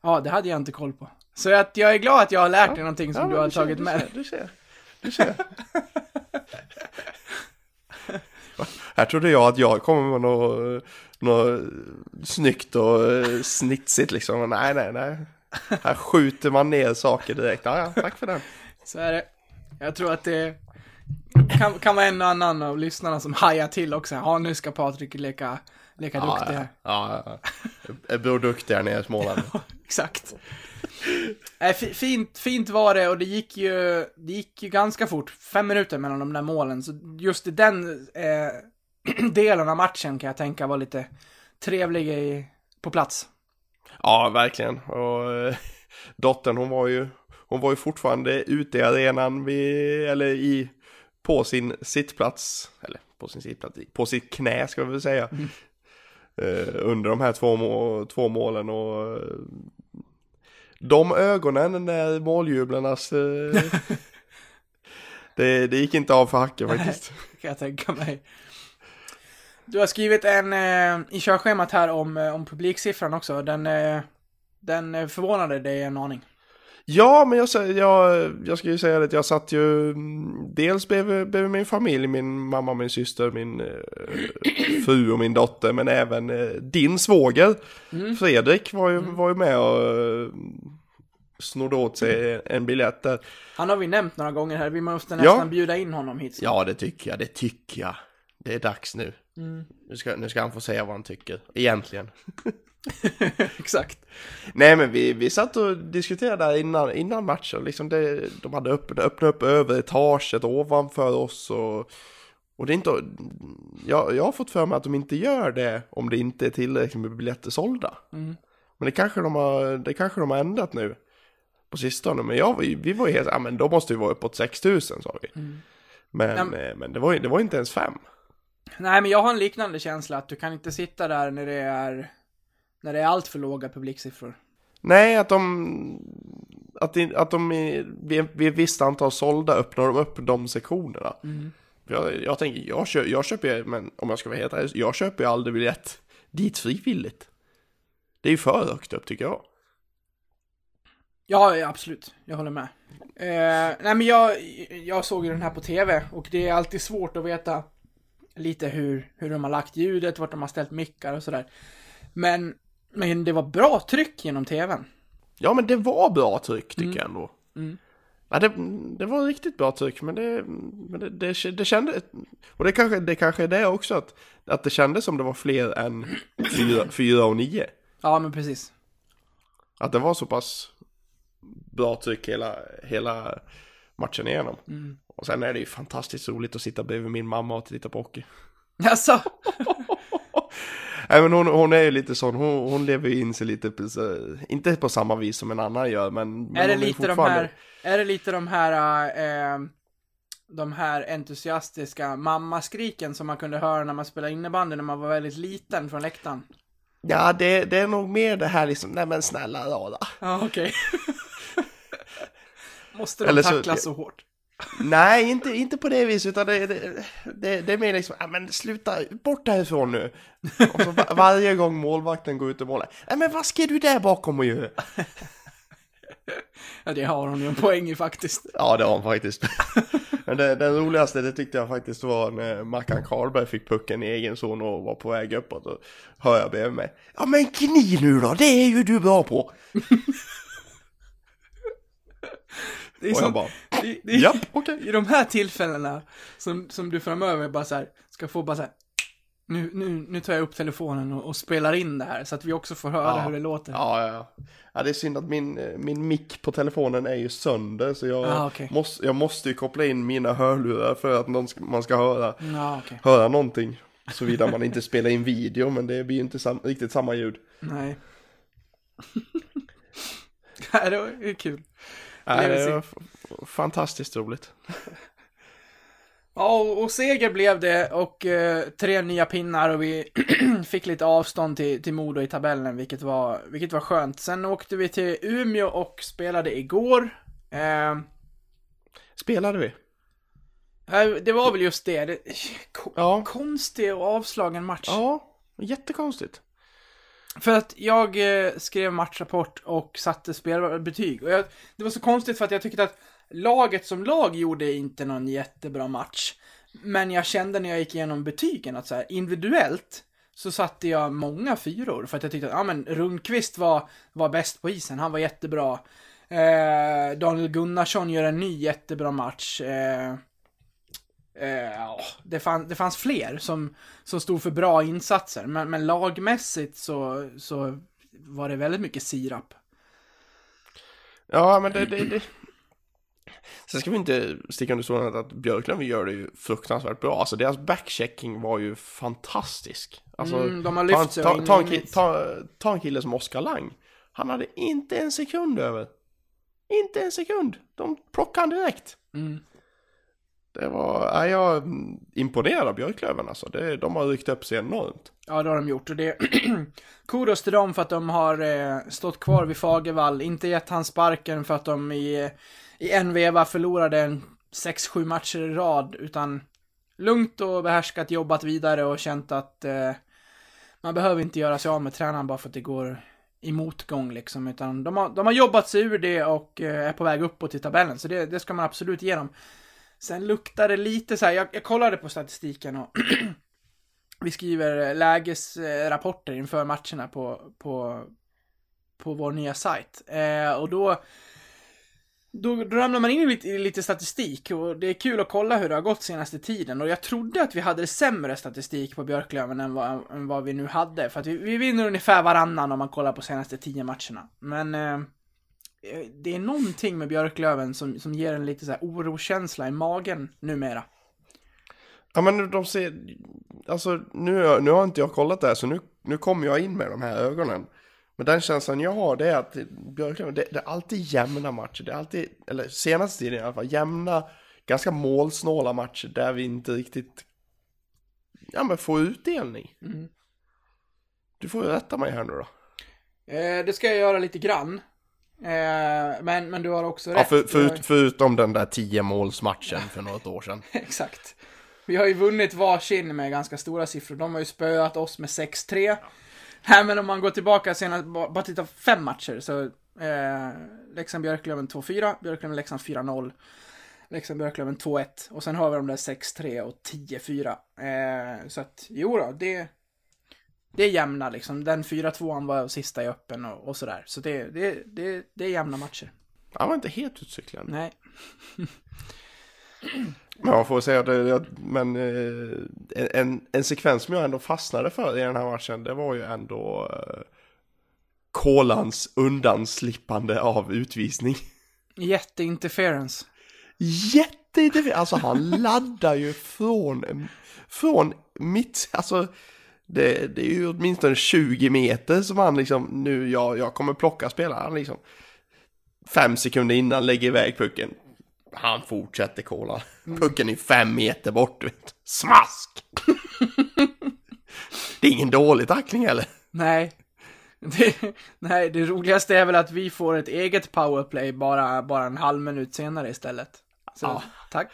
ja, det hade jag inte koll på. Så att jag är glad att jag har lärt dig någonting som
Ja,
du har
du ser,
tagit
du
med
ser, Du ser. Du ser. <laughs> Här trodde jag att jag kommer med något, något snyggt och eh, snitsigt liksom. Nej, nej, nej. Här skjuter man ner saker direkt. Ja, ja, tack för den.
Så är det. Jag tror att det kan, kan vara en och annan av lyssnarna som hajar till också. Ja, nu ska Patrik leka, leka
Ja,
duktig
ja,
här.
ja, ja. Jag bor duktig här nere i Småland. <laughs>
Exakt. Nej, fi- fint, fint var det och det gick ju, det gick ju ganska fort. Fem minuter mellan de där målen. Så just i den eh, <clears throat> delen av matchen kan jag tänka var lite trevlig i, på plats.
Ja, verkligen. Och eh, <laughs> dottern hon var ju, hon var ju fortfarande ute i arenan vid, eller i, på sin sittplats, eller på sin sittplats, på sitt knä ska vi väl säga. Eh, under de här två, må, två målen och eh, de ögonen när måljublarnas eh, <laughs> det, det gick inte av för hacken faktiskt.
kan jag tänka mig. Du har skrivit en eh, i körschemat här om, eh, om publiksiffran också. Den, eh, den eh, förvånade dig en aning.
Ja, men jag, jag, jag ska ju säga det att jag satt ju mm, dels bredvid, bredvid min familj, min mamma, min syster, min eh, fru och min dotter, men även eh, din svåger Fredrik var ju, var ju med och eh, snodde åt sig en biljett där.
Han har vi nämnt några gånger här. Vi måste nästan
Ja.
bjuda in honom hit.
Ja, det tycker jag, det tycker jag. Det är dags nu.
Mm.
Nu, ska, nu ska han få säga vad han tycker, egentligen. <laughs> <laughs>
Exakt.
Nej men vi, vi satt och diskuterade där innan, innan matchen, liksom det, de hade öppnat, öppnat upp överetaget ovanför oss och, och det är inte, jag, jag har fått för mig att de inte gör det om det inte är tillräckligt med biljetter sålda.
Mm.
Men det kanske de har, det kanske de har ändrat nu på sistone, men jag, vi var ju helt, ja men då måste vi vara uppåt 6000 sa vi. Men,
Mm. Ja,
eh, men det var, ju- det var inte ens fem.
Nej, men jag har en liknande känsla att du kan inte sitta där när det är när det är allt för låga publiksiffror.
Nej, att de... Att, de- att de vid, vid ett visst antal sålda öppnar de upp de sektionerna. Jag, jag tänker, jag, kö, jag köper men om jag ska vara helt ärlig, jag köper ju aldrig biljett dit frivilligt. Det är ju för högt upp tycker jag.
Ja, ja, absolut. Jag håller med. Eh, nej, men jag, jag såg ju den här på tv och det är alltid svårt att veta lite hur, hur de har lagt ljudet, vart de har ställt mickar och sådär. Men, men det var bra tryck genom tvn.
Ja, men det var bra tryck tycker jag ändå.
Mm.
Ja, det, det var riktigt bra tryck, men det, men det, det, det kände... Och det kanske, det kanske är det också, att, att det kändes som det var fler än fyra, fyra och nio.
Ja, men precis.
Att det var så pass bra tryck hela, hela matchen igenom.
Mm.
Och sen är det ju fantastiskt roligt att sitta bredvid min mamma och titta på hockey.
Alltså, <laughs>
Nej men hon, hon är ju lite sån, hon, hon lever ju in sig lite, på, så- inte på samma vis som en annan gör men... men
är det lite de
fortfarande-
här, är det lite de här, eh, de här entusiastiska mammaskriken som man kunde höra när man spelade innebandy när man var väldigt liten från läktaren?
Ja det, det är nog mer det här liksom, nej men snälla rara.
Ja, okej. <laughs> Måste de
Eller så-
tacklas så hårt?
Nej, inte, inte på det viset, utan det, det, det, det är mer liksom, ja men sluta, bort härifrån nu. Och så va- varje gång målvakten går ut och målar, nej men vad ska du där bakom och göra?
Ja, det har hon ju en poäng i faktiskt.
Ja, det har han faktiskt. Men det, den roligaste, det tyckte jag faktiskt var när Mackan Karlberg fick pucken i egen zon och var på väg uppåt och hör jag bredvid mig. Ja men kni nu då, det är ju du bra på. <laughs>
Det är
Och
som,
jag bara,
det, det,
japp, okej.
I de här tillfällena som, som du framöver bara så här, ska få bara så här, nu, nu, nu tar jag upp telefonen och, och spelar in det här så att vi också får höra
Ja.
hur det låter.
Ja, ja, ja. Ja, det är synd att min, eh, min mick på telefonen är ju sönder så jag,
Ah, okej.
måste, jag måste ju koppla in mina hörlurar för att någon man ska höra,
Ja, okej.
höra någonting. Såvida man inte spelar in video, men det blir ju inte sam, riktigt samma ljud.
Nej. <laughs> ja, det ju kul.
Nej, fantastiskt roligt. <laughs>
Ja, och, och seger blev det och eh, tre nya pinnar och vi <clears throat> fick lite avstånd till, till Modo i tabellen, vilket var, vilket var skönt. Sen åkte vi till Umeå och spelade igår. Eh,
Spelade vi?
eh, det var väl just det. det
Ja.
Konstig och avslagen match.
Ja, jättekonstigt.
För att jag eh, skrev matchrapport och satte spelbetyg. Och jag, det var så konstigt för att jag tyckte att laget som lag gjorde inte någon jättebra match. Men jag kände när jag gick igenom betygen att så här, individuellt så satte jag många fyror. För att jag tyckte att, ja men Rundqvist var, var bäst på isen, han var jättebra. Eh, Daniel Gunnarsson gör en ny jättebra match. Eh, Eh, det, fann, det fanns fler som, som stod för bra insatser, men, men lagmässigt så, så var det väldigt mycket sirap.
Ja, men det... det, det. Sen ska vi inte sticka under stolen att Björklund gör det ju fruktansvärt bra. Alltså deras backchecking var ju fantastisk. Alltså,
Mm, de har lyft
ta, ta, ta, en ta, ta en kille som Oskar Lang. Han hade inte en sekund över. Inte en sekund. De plockade han direkt.
Mm.
Det var, är jag imponerad av Björklöven alltså. Det, de har ryckt upp sig enormt.
Ja, det har de gjort och det <clears throat> kudos till dem för att de har eh, stått kvar vid Fagervall, inte gett han sparken för att de i, i en veva förlorade en 6-7 matcher i rad, utan lugnt och behärskat jobbat vidare och känt att eh, man behöver inte göra sig av med tränaren bara för att det går i motgång liksom, utan de har, de har jobbat sig ur det och eh, är på väg uppåt i tabellen, så det, det ska man absolut ge dem. Sen luktar det lite så här, jag, jag kollade på statistiken och <clears throat> vi skriver eh, lägesrapporter inför matcherna på, på, på vår nya sajt. Eh, och då, då, då ramlar man in i lite, i lite statistik och det är kul att kolla hur det har gått senaste tiden. Och jag trodde att vi hade sämre statistik på Björklöven än vad, än vad vi nu hade. För att vi, vi vinner ungefär varannan om man kollar på senaste tio matcherna. Men eh, det är någonting med Björklöven som, som ger en lite så här orokänsla i magen numera.
Ja men de ser, alltså nu, nu har inte jag kollat det här så nu, nu kommer jag in med de här ögonen. Men den känslan jag har det är att Björklöven, det, det är alltid jämna matcher. Det är alltid, eller senaste tiden i alla fall, jämna, ganska målsnåla matcher där vi inte riktigt, ja men får utdelning.
Mm.
Du får rätta mig här nu då.
Eh, det ska jag göra lite grann. Eh, men, men du har också
Ja,
rätt.
för, för, förutom den där 10 målsmatchen för något år sedan. <laughs>
Exakt. Vi har ju vunnit varsin med ganska stora siffror. De har ju spöat oss med 6-3. Nej, men om man går tillbaka senast, bara bara titta fem matcher så eh, Leksand-Björklöven 2-4, Björklöven-Leksand 4-0, Leksand-Björklöven 2-1 och sen har vi de där 6-3 och 10-4. Eh, så att, jo då, det, det är jämna liksom. Den 4-2an var sista i öppen och, och sådär. Så det, det, det, det är jämna matcher.
Han var inte helt utcyklad.
Nej. <clears throat>
Men man får säga det, men eh, en, en sekvens som jag ändå fastnade för i den här matchen, det var ju ändå eh, Kolans undanslippande av utvisning. <laughs>
Jätteinterference.
Jätteinteressant, alltså han laddar ju från, från mitt, alltså det, det är ju åtminstone 20 meter som han liksom, nu jag, jag kommer plocka spelaren liksom. Fem sekunder innan lägger iväg pucken. Han fortsätter kolla. Pucken är fem meter bort, vet. Smask! det är ingen dålig tackling eller?
Nej. Det, nej, det roligaste är väl att vi får ett eget powerplay bara, bara en halv minut senare istället. Så,
Ja.
tack.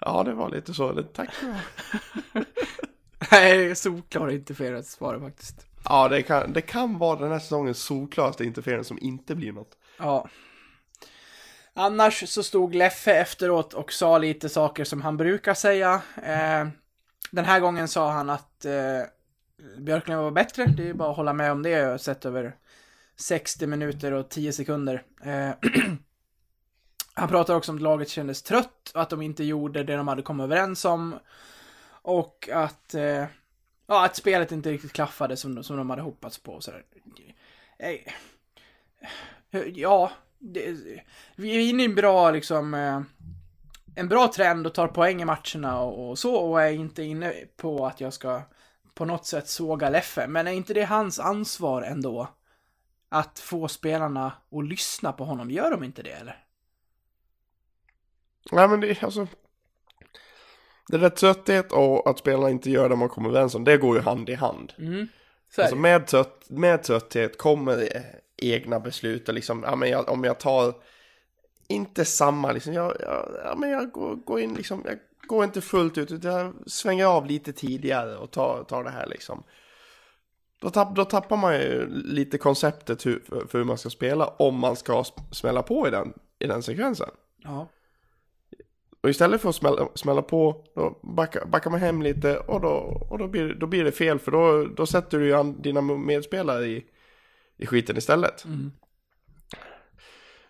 Ja, det var lite så. Tack. <laughs>
Nej, solklar interference var det faktiskt.
Ja, det kan, det kan vara den här säsongens solklaraste interference som inte blir något.
Ja. Annars så stod Leffe efteråt och sa lite saker som han brukar säga. Eh, den här gången sa han att eh, Björklund var bättre. Det är bara att hålla med om det. Jag har sett över 60 minuter och 10 sekunder. Eh, <clears throat> han pratar också om att laget kändes trött och att de inte gjorde det de hade kommit överens om. Och att, eh, ja, att spelet inte riktigt klaffade som, de- som de hade hoppats på. och sådär. Eh, eh, ja, det, vi är inne i en bra liksom eh, en bra trend och tar poäng i matcherna och, och så och är inte inne på att jag ska på något sätt såga Leffe. Men är inte det hans ansvar ändå? Att få spelarna att lyssna på honom. Gör de inte det eller?
Nej, men det är alltså... Det där trötthet och att spelarna inte gör det man kommer överens om, det går ju hand i hand.
Mm.
Alltså med, trött, med trötthet kommer egna beslut och liksom, ja men jag, om jag tar inte samma liksom, jag, jag, ja, men jag går, går in liksom, jag går inte fullt ut utan jag svänger av lite tidigare och tar, tar det här liksom. Då, tapp, då tappar man ju lite konceptet hur, för, hur man ska spela om man ska sm- smälla på i den, i den sekvensen.
Ja.
Och istället för att smälla, smälla på, då backar, backar man hem lite och då, och då, blir, då blir det fel för då, då sätter du ju dina medspelare i, i skiten istället.
Mm.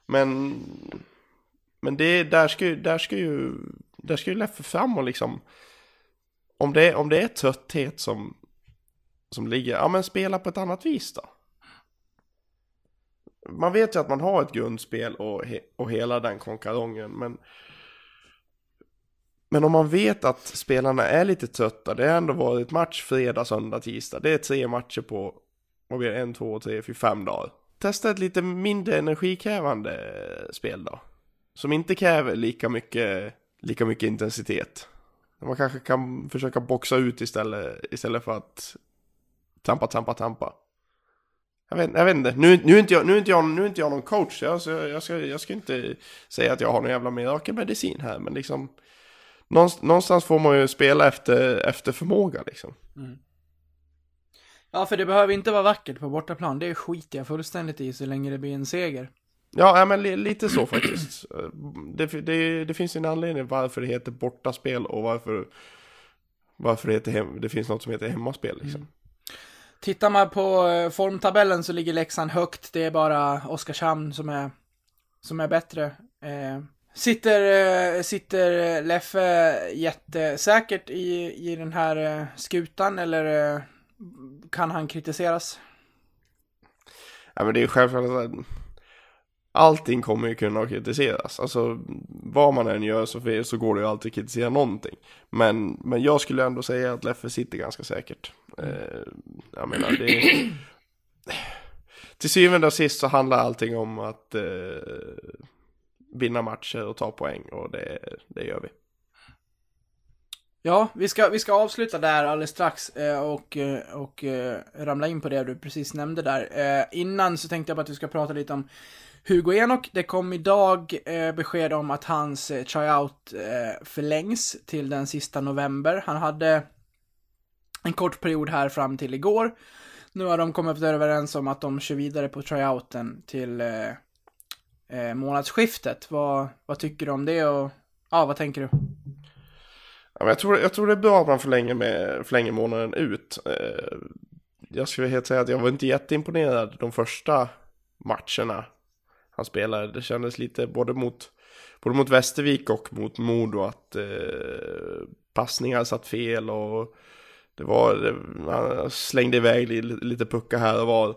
Men, men det, där, ska, ju- där ska ju, där ska ju Leffe fram och liksom, om det, om det är trötthet som, som ligger, ja men spela på ett annat vis då. Man vet ju att man har ett grundspel och, he, och hela den konkarongen, men men om man vet att spelarna är lite trötta, det har ändå varit match fredag, söndag, tisdag. Det är tre matcher på, vad blir det, en, två, tre, fyra, fem dagar. Testa ett lite mindre energikrävande spel då. Som inte kräver lika mycket, lika mycket intensitet. Man kanske kan försöka boxa ut istället, istället för att trampa, trampa, trampa. Jag vet, jag vet inte, nu, nu, är inte jag, nu, är inte jag, nu är inte jag någon coach, så jag, jag, ska, jag ska inte säga att jag har någon jävla mirakelmedicin här, men liksom någonstans, får man ju spela efter, efter förmåga liksom.
Ja, för det behöver inte vara vackert på bortaplan. Det skiter jag fullständigt i så länge det blir en seger.
Ja, ja men li, lite så faktiskt. Det, det, det finns en anledning varför det heter bortaspel och varför, varför det, heter hem, det finns något som heter hemmaspel liksom.
Tittar man på eh, formtabellen så ligger Leksand högt. Det är bara Oskarshamn som är, som är bättre. Eh, sitter, eh, sitter Leffe jättesäkert i, i den här eh, skutan eller eh, kan han kritiseras?
Ja men det är självklart att allting kommer ju kunna kritiseras. Alltså vad man än gör så, så går det ju alltid att kritisera någonting. Men, men jag skulle ändå säga att Leffe sitter ganska säkert. Eh, jag menar det <clears throat> Till syvende och sist så handlar allting om att eh, vinna matcher och ta poäng och det, det gör vi.
Ja, vi ska, vi ska avsluta där alldeles strax eh, och, eh, och eh, ramla in på det du precis nämnde där. Innan så tänkte jag bara att vi ska prata lite om Hugo Enok. Det kom idag besked om att hans tryout förlängs till den sista november. Han hade en kort period här fram till igår. Nu har de kommit överens om att de kör vidare på tryouten till eh, månadsskiftet. Vad, vad tycker du om det och ja, vad tänker du?
Ja, men jag, tror, jag tror det är bra att man förlänger, med, förlänger månaden ut. Eh, jag skulle helt säga att jag var inte jätteimponerad de första matcherna. han spelade. Det kändes lite både mot, både mot Västervik och mot Modo att eh, passningar satt fel och det var, det, han slängde iväg lite puckar här och var.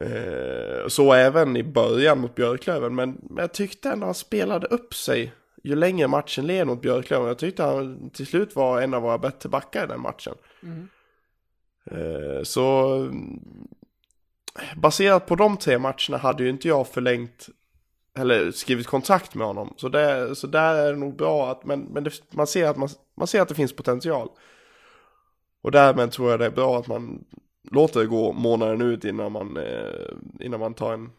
Eh, så även i början mot Björklöven, men, men jag tyckte ändå han spelade upp sig ju längre matchen led mot Björklöven. Jag tyckte han till slut var en av våra bättre backar i den matchen.
Mm.
Eh, så mm, baserat på de tre matcherna hade ju inte jag förlängt eller skrivit kontrakt med honom. Så, det, så där är det nog bra att, men, men det, man, ser att man, man ser att det finns potential. Och därmed tror jag det är bra att man låter det gå månaden ut innan man, eh, innan man tar, en,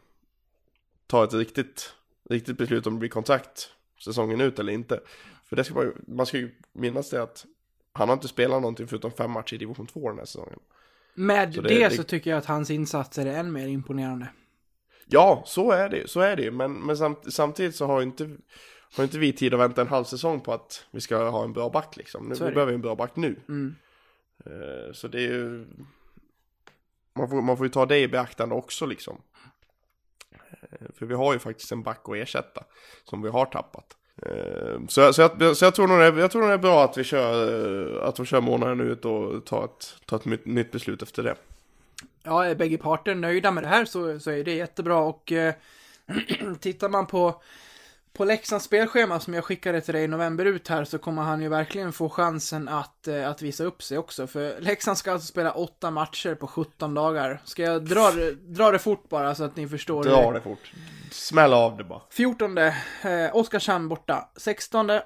tar ett riktigt, riktigt beslut om det blir kontrakt säsongen ut eller inte. För det ska man, man ska ju minnas det att han har inte spelat någonting förutom fem matcher i division 2 den här säsongen.
Med
Så
det,
det-
så tycker jag att hans insatser är än mer imponerande.
Ja, så är det så är det. Men, men samt, samtidigt så har inte, har inte vi tid att vänta en halv säsong på att vi ska ha en bra back liksom. Nu, vi behöver en bra back nu.
Mm.
Eh, Så det är ju... Man får, man får ju ta det i beaktande också liksom. Eh, för vi har ju faktiskt en back att ersätta. Som vi har tappat. Eh, så, jag- så, jag, så jag, tror nog det, är- jag tror nog det är bra att vi kör, eh, att vi kör månaden ut och tar ett, tar ett nytt- nytt beslut efter det.
Ja, är bägge parter nöjda med det här så, så är det jättebra och eh, <clears throat> tittar man på, på Leksands spelschema som jag skickade till dig i november ut här så kommer han ju verkligen få chansen att, eh, att visa upp sig också. För Leksand ska alltså spela åtta matcher på 17 dagar. Ska jag dra, det- dra det fort bara så att ni förstår?
Dra det fort. Smäll av det bara.
14 eh, Oskarshamn borta. 16 eh,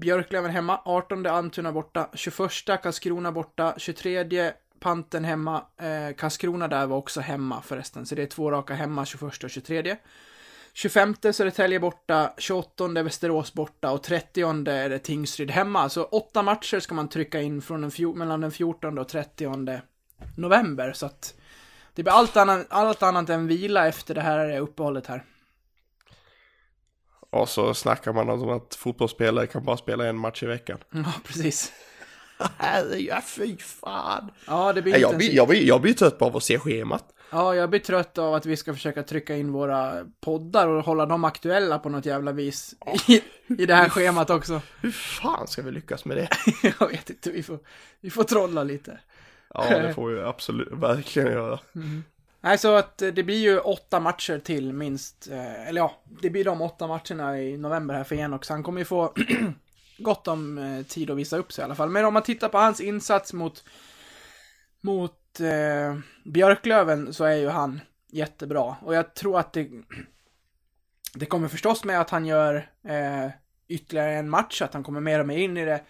Björklöven hemma. 18 Almtuna borta. 21 Karlskrona borta. 23 Panten hemma. Eh, Karlskrona där var också hemma förresten. Så det är två raka hemma 21 och 23. 25 Södertälje borta, 28 Västerås borta och 30 är det Tingsryd hemma. Så åtta matcher ska man trycka in från den mellan den 14 och 30 november. Så att det blir allt annat, allt annat än vila efter det här uppehållet här.
Och så snackar man om att fotbollsspelare kan bara spela en match i veckan. <laughs>
Ja, precis.
Herregud, fy fan.
Ja, det blir
jag, blir, jag, blir, jag blir trött på av att se schemat.
Ja, jag blir trött av att vi ska försöka trycka in våra poddar och hålla dem aktuella på något jävla vis i, i det här schemat också.
Hur fan ska vi lyckas med det? <laughs>
Jag vet inte, vi får, vi får trolla lite.
Ja, det får vi absolut verkligen göra.
Nej, så att eh, det blir ju åtta matcher till minst, eh, eller ja, det blir de åtta matcherna i november här för Enox. Han kommer ju få <clears throat> gott om eh, tid att visa upp sig i alla fall. Men om man tittar på hans insats mot, mot eh, Björklöven så är ju han jättebra. Och jag tror att det, det kommer förstås med att han gör eh, ytterligare en match, att han kommer mer och mer in i det.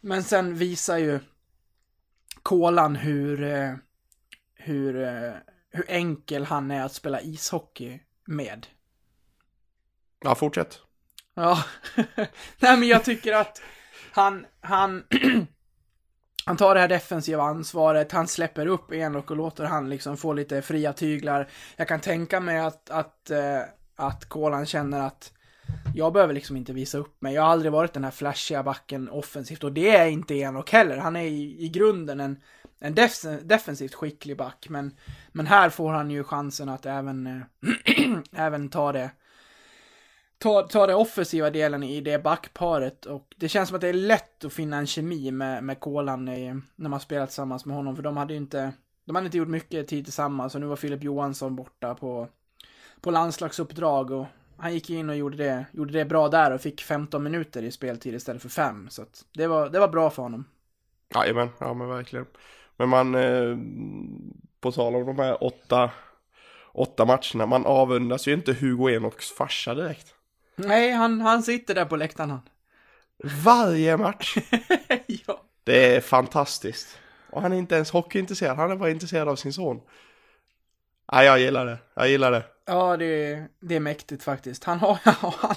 Men sen visar ju Kolan hur, eh, hur, eh, hur enkel han är att spela ishockey med.
Ja, fortsätt.
Ja, <laughs> nej men jag tycker att han, han, <clears throat> han tar det här defensiva ansvaret, han släpper upp Enok och låter han liksom få lite fria tyglar. Jag kan tänka mig att, att, eh, att Kolan känner att jag behöver liksom inte visa upp mig. Jag har aldrig varit den här flashiga backen offensivt och det är inte Enok heller. Han är i, i grunden en, en def, defensivt skicklig back, men, men här får han ju chansen att även, eh, <clears throat> även ta det ta, ta den offensiva delen i det backparet och det känns som att det är lätt att finna en kemi med, med Kolan i, när man spelar tillsammans med honom för de hade ju inte, de hade inte gjort mycket tid tillsammans och nu var Filip Johansson borta på, på landslagsuppdrag och han gick in och gjorde det, gjorde det bra där och fick 15 minuter i speltid istället för 5 så att det var, det var bra för honom.
Jajamän, ja men verkligen. Men man, eh, på tal om de här åtta, åtta matcherna, man avundas ju inte Hugo Enoks farsa direkt.
Nej, han, han sitter där på läktaren han.
Varje match. <laughs>
ja.
Det är fantastiskt. Och han är inte ens hockeyintresserad, han är bara intresserad av sin son. Ja, jag gillar det, jag gillar det.
Ja, det, är- det är mäktigt faktiskt. Han har, <laughs> han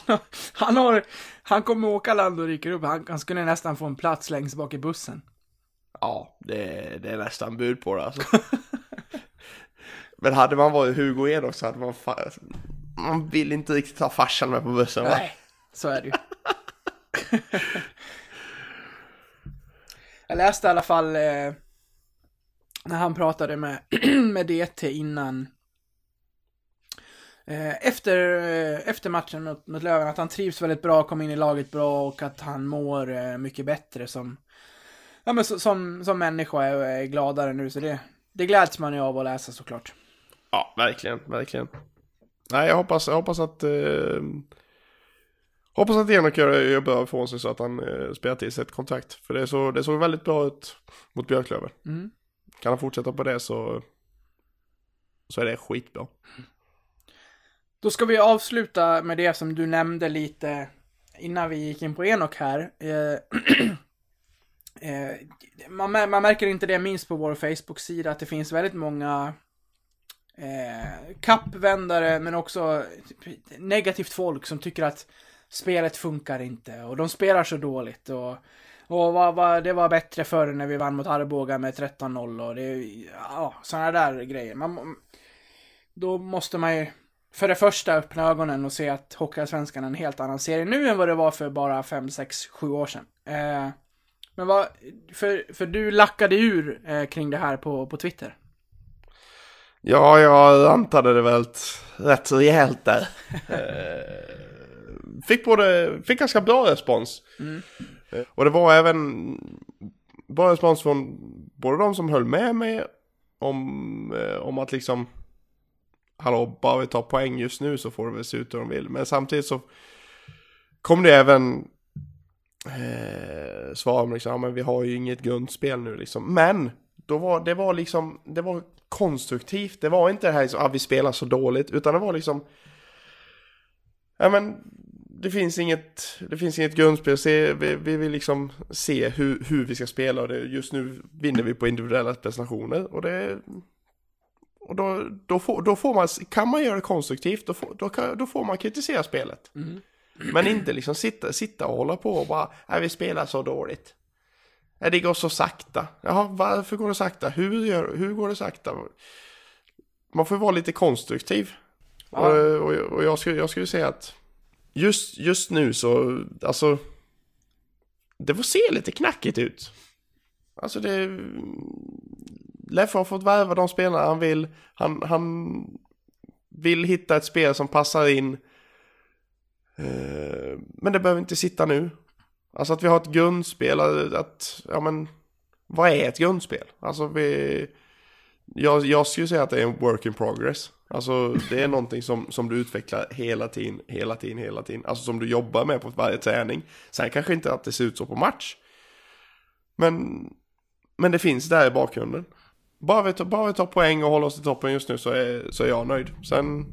har, han har, han kommer åka land och ryker upp. Han, han skulle nästan få en plats längst bak i bussen.
Ja, det, det är nästan bud på det alltså. <laughs> Men hade man varit Hugo Enok så hade man fa- Man vill inte riktigt ha farsan med på bussen va?
Nej, så är det ju. <laughs> Jag läste i alla fall eh, när han pratade med, <clears throat> med DT innan eh, efter, eh, efter matchen mot, mot Löven att han trivs väldigt bra, kom in i laget bra och att han mår eh, mycket bättre som, ja, men så, som, som människa och är, är gladare nu. Så det, det gläds man ju av att läsa såklart.
Ja, verkligen, verkligen. Nej, jag hoppas, jag hoppas att... Eh, hoppas att Enok gör, gör bra ifrån sig så att han eh, spelar till sig ett kontrakt. För det, så, det såg väldigt bra ut mot Björklöven.
Mm.
Kan han fortsätta på det så, så är det skitbra.
Då ska vi avsluta med det som du nämnde lite innan vi gick in på Enok här. Eh, <clears throat> eh, man, man märker inte det minst på vår Facebook-sida att det finns väldigt många eh, kappvändare men också negativt folk som tycker att spelet funkar inte och de spelar så dåligt och, och vad, vad, det var bättre förr när vi vann mot Arboga med 13-0 och det, ja, sådana där grejer. Man, då måste man ju för det första öppna ögonen och se att Hockeyallsvenskan är en helt annan serie nu än vad det var för bara 5, 6, 7 år sedan. Eh, men vad, för, för du lackade ur eh, kring det här på, på Twitter.
Ja, jag rantade det väl rätt rejält där. <laughs> Eh, fick, både, fick ganska bra respons.
Mm.
Eh, Och det var även bra respons från både de som höll med mig om, eh, om att liksom Hallå, bara vi tar poäng just nu så får det väl se ut hur de vill. Men samtidigt så kom det även eh, svar om liksom, ja, men vi har ju inget grundspel nu liksom. Men då var, det var liksom, det var konstruktivt. Det var inte det här liksom, ah, vi spelar så dåligt, utan det var liksom, ja men det finns inget, det finns inget grundspel. Se, vi, vi vill liksom se hur, hur vi ska spela och det, just nu vinner vi på individuella prestationer och det och då, då, får, då får man, kan man göra det konstruktivt, då får, då, kan, då får man kritisera spelet. Men inte liksom sitta, sitta och hålla på och bara, nej vi spelar så dåligt. Nej det går så sakta. Jaha, varför går det sakta? Hur, gör, hur går det sakta? Man får vara lite konstruktiv.
Ja.
Och, och, och jag, skulle, jag skulle säga att just, just nu så, alltså, det får se lite knackigt ut. Alltså det, Leffe har fått värva de spelare han vill. Han, han vill hitta ett spel som passar in. Eh, Men det behöver inte sitta nu. Alltså att vi har ett grundspel, att, ja men, vad är ett grundspel? Alltså vi, jag, jag skulle säga att det är en work in progress. Alltså det är någonting som, som du utvecklar hela tiden, hela tiden, hela tiden. Alltså som du jobbar med på varje träning. Sen kanske inte att det ser ut så på match. Men, men det finns där i bakgrunden. Bara vi, tar, bara vi tar poäng och håller oss i toppen just nu så är, så är jag nöjd. Sen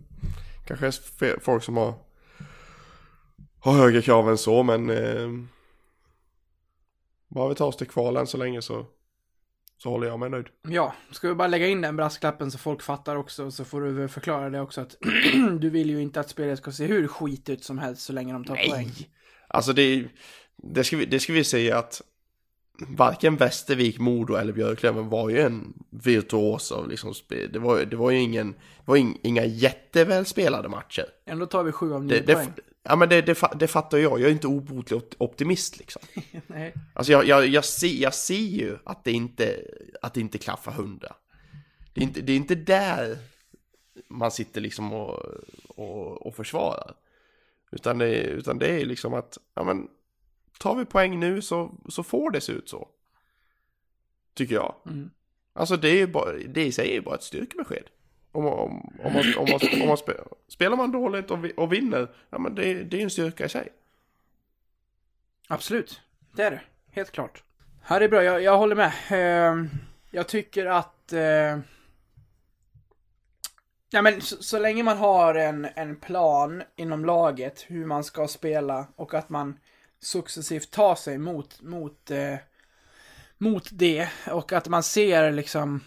kanske det är folk som har, har högre krav än så men eh, bara vi tar oss till kvalen så länge så, så håller jag mig nöjd.
Ja, ska vi bara lägga in den brasklappen så folk fattar också, så får du väl förklara det också att <clears throat> du vill ju inte att spelet ska se hur skit ut som helst så länge de tar poäng.
Alltså det, det, ska vi, det ska vi säga att varken Västervik, Modo eller Björklöven var ju en virtuos av liksom spel. Det var, det var ju ingen, det var ing- inga jättevälspelade matcher.
Ändå tar vi sju av nio
Det, det,
poäng.
Ja men det, det, det fattar jag, jag är inte obotlig opt- optimist liksom. <laughs>
Nej.
Alltså jag, jag, jag, ser, jag ser ju att det inte, att det inte klaffar hundra. Det är inte, det är inte där man sitter liksom och, och, och försvarar. Utan det, utan det är liksom att, ja men, tar vi poäng nu så, så får det se ut så. Tycker jag.
Mm.
Alltså det är ju bara, det i sig är ju bara ett styrkebesked. Om, om, om, man, om, man, om man spelar, spelar man dåligt och, och vinner, ja men det, det är ju en styrka i sig.
Absolut, det är det. Helt klart. Här är bra, jag, jag håller med. Ehm, jag tycker att... Eh, ja men så, så länge man har en, en plan inom laget hur man ska spela och att man successivt tar sig mot, mot, eh, mot det och att man ser liksom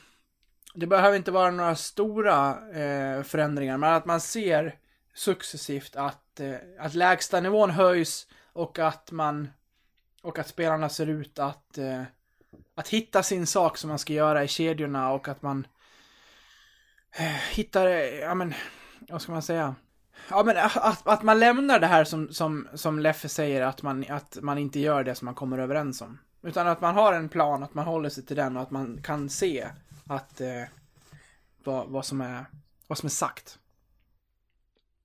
det behöver inte vara några stora eh, förändringar, men att man ser successivt att, eh, att lägsta nivån höjs och att man och att spelarna ser ut att eh, att hitta sin sak som man ska göra i kedjorna och att man eh, hittar, ja men, vad ska man säga? Ja men eh, att, att man lämnar det här som, som, som Leffe säger, att man, att man inte gör det som man kommer överens om. Utan att man har en plan, att man håller sig till den och att man kan se att eh, vad, vad, som är, vad som är sagt.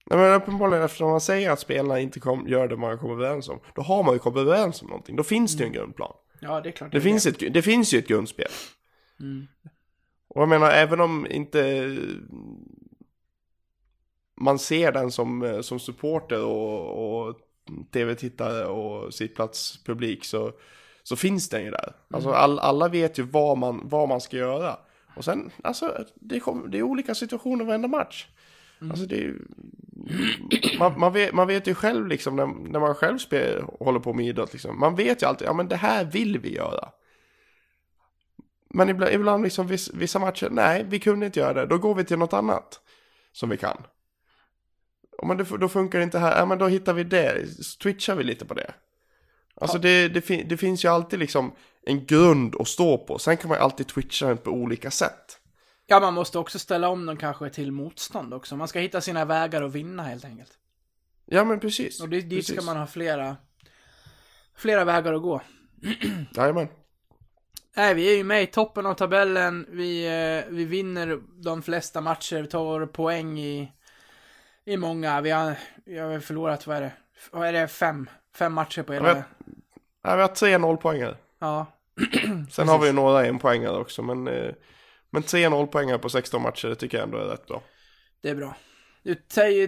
Nej men uppenbarligen eftersom man säger att spelarna inte kom, gör det man kommer överens om. Då har man ju kommit överens om någonting. Då finns det ju en grundplan.
Ja, det är klart.
Det,
är
finns, ett, det finns ju ett grundspel.
Mm.
Och jag menar även om inte man ser den som, som supporter och, och tv-tittare och sittplatspublik så, så finns den ju där. Alltså all, alla vet ju vad man, vad man ska göra. Och sen, alltså det, kom, det är olika situationer varenda match. Alltså det är man, man, vet, man vet ju själv liksom när, när man själv spel, håller på med idrott liksom. Man vet ju alltid, ja men det här vill vi göra. Men ibland, ibland liksom viss, vissa matcher, nej vi kunde inte göra det. Då går vi till något annat som vi kan. Och men det, då funkar det inte här, ja men då hittar vi det, twitchar vi lite på det. Alltså det, det, fin, det finns ju alltid liksom en grund att stå på. Sen kan man ju alltid twitcha den på olika sätt.
Ja, man måste också ställa om dem kanske till motstånd också. Man ska hitta sina vägar att vinna helt enkelt.
Ja men precis.
Och det, dit
precis.
ska man ha flera, flera vägar att gå. <clears throat>
Jajamän.
Nej, vi är ju med i toppen av tabellen. Vi, eh, vi vinner de flesta matcher, vi tar poäng i, i många. Vi har, vi har förlorat, vad är det? Vad är det? Fem? Fem matcher på hela...
Ja, vi har tre nollpoängare.
Ja. <clears throat>
Sen har vi ju några enpoängare också, men, eh, men tre nollpoängare på 16 matcher, det tycker jag ändå är rätt bra.
Det är bra.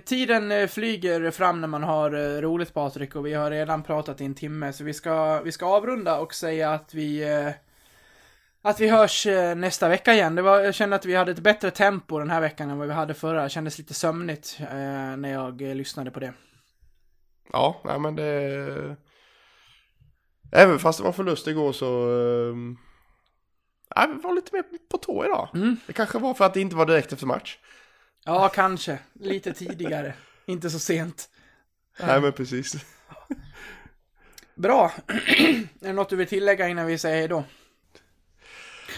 Tiden eh, flyger fram när man har eh, roligt Patrik och vi har redan pratat i en timme så vi ska, vi ska avrunda och säga att vi att vi hörs nästa vecka igen. Det var, jag kände att vi hade ett bättre tempo den här veckan än vad vi hade förra. Det kändes lite sömnigt när jag lyssnade på det.
Ja, nej men det... Även fast det var förlust igår så... eh, vi var lite mer på tå idag.
Mm.
Det kanske var för att det inte var direkt efter match.
Ja, kanske. Lite tidigare. <laughs> Inte så sent.
Nej men precis.
Bra. <clears throat> är det något du vill tillägga innan vi säger då?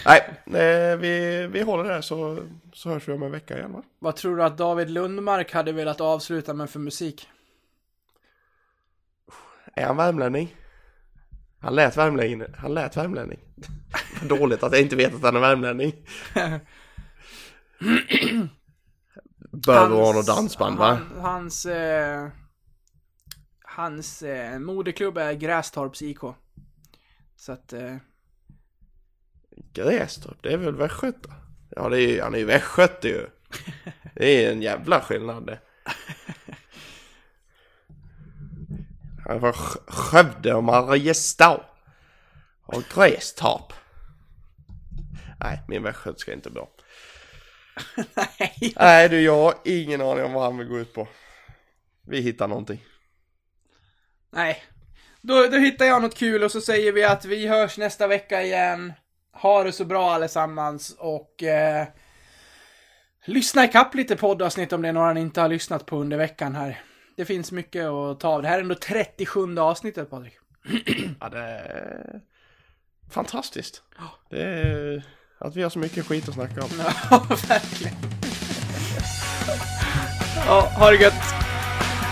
Nej, eh, vi, vi håller där så, så hörs vi om en vecka igen va?
Vad tror du att David Lundmark hade velat avsluta med för musik?
Är han värmlänning? Han lät värmlänning. Han lät värmlänning. <laughs> Dåligt att jag inte vet att han är värmlänning. <clears throat> Bör vara något dansband va?
Han, hans... Eh, hans eh, moderklubb är Grästorps IK. Så att... Eh,
Grästorp, det är väl västgöta? Ja, det är, han är ju västgöte ju. <laughs> Det är en jävla skillnad det. Sk- Skövde och Mariestad. Och Grästorp. Nej, min västgötska är inte bra.
nej.
Nej du, jag har ingen aning om vad han vill gå ut på. Vi hittar någonting.
Nej. Då, då hittar jag något kul och så säger vi att vi hörs nästa vecka igen. Ha det så bra allesammans och eh, lyssna ikapp lite poddavsnitt om det är några ni inte har lyssnat på under veckan här. Det finns mycket att ta av. Det här är ändå 37 avsnittet Patrik. <clears throat>
Ja, det är fantastiskt. Det är att vi har så mycket skit att snacka om. <laughs>
Ja, verkligen. <laughs> Ja, ha det gött.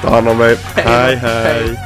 Ta hand om dig. hej. hej.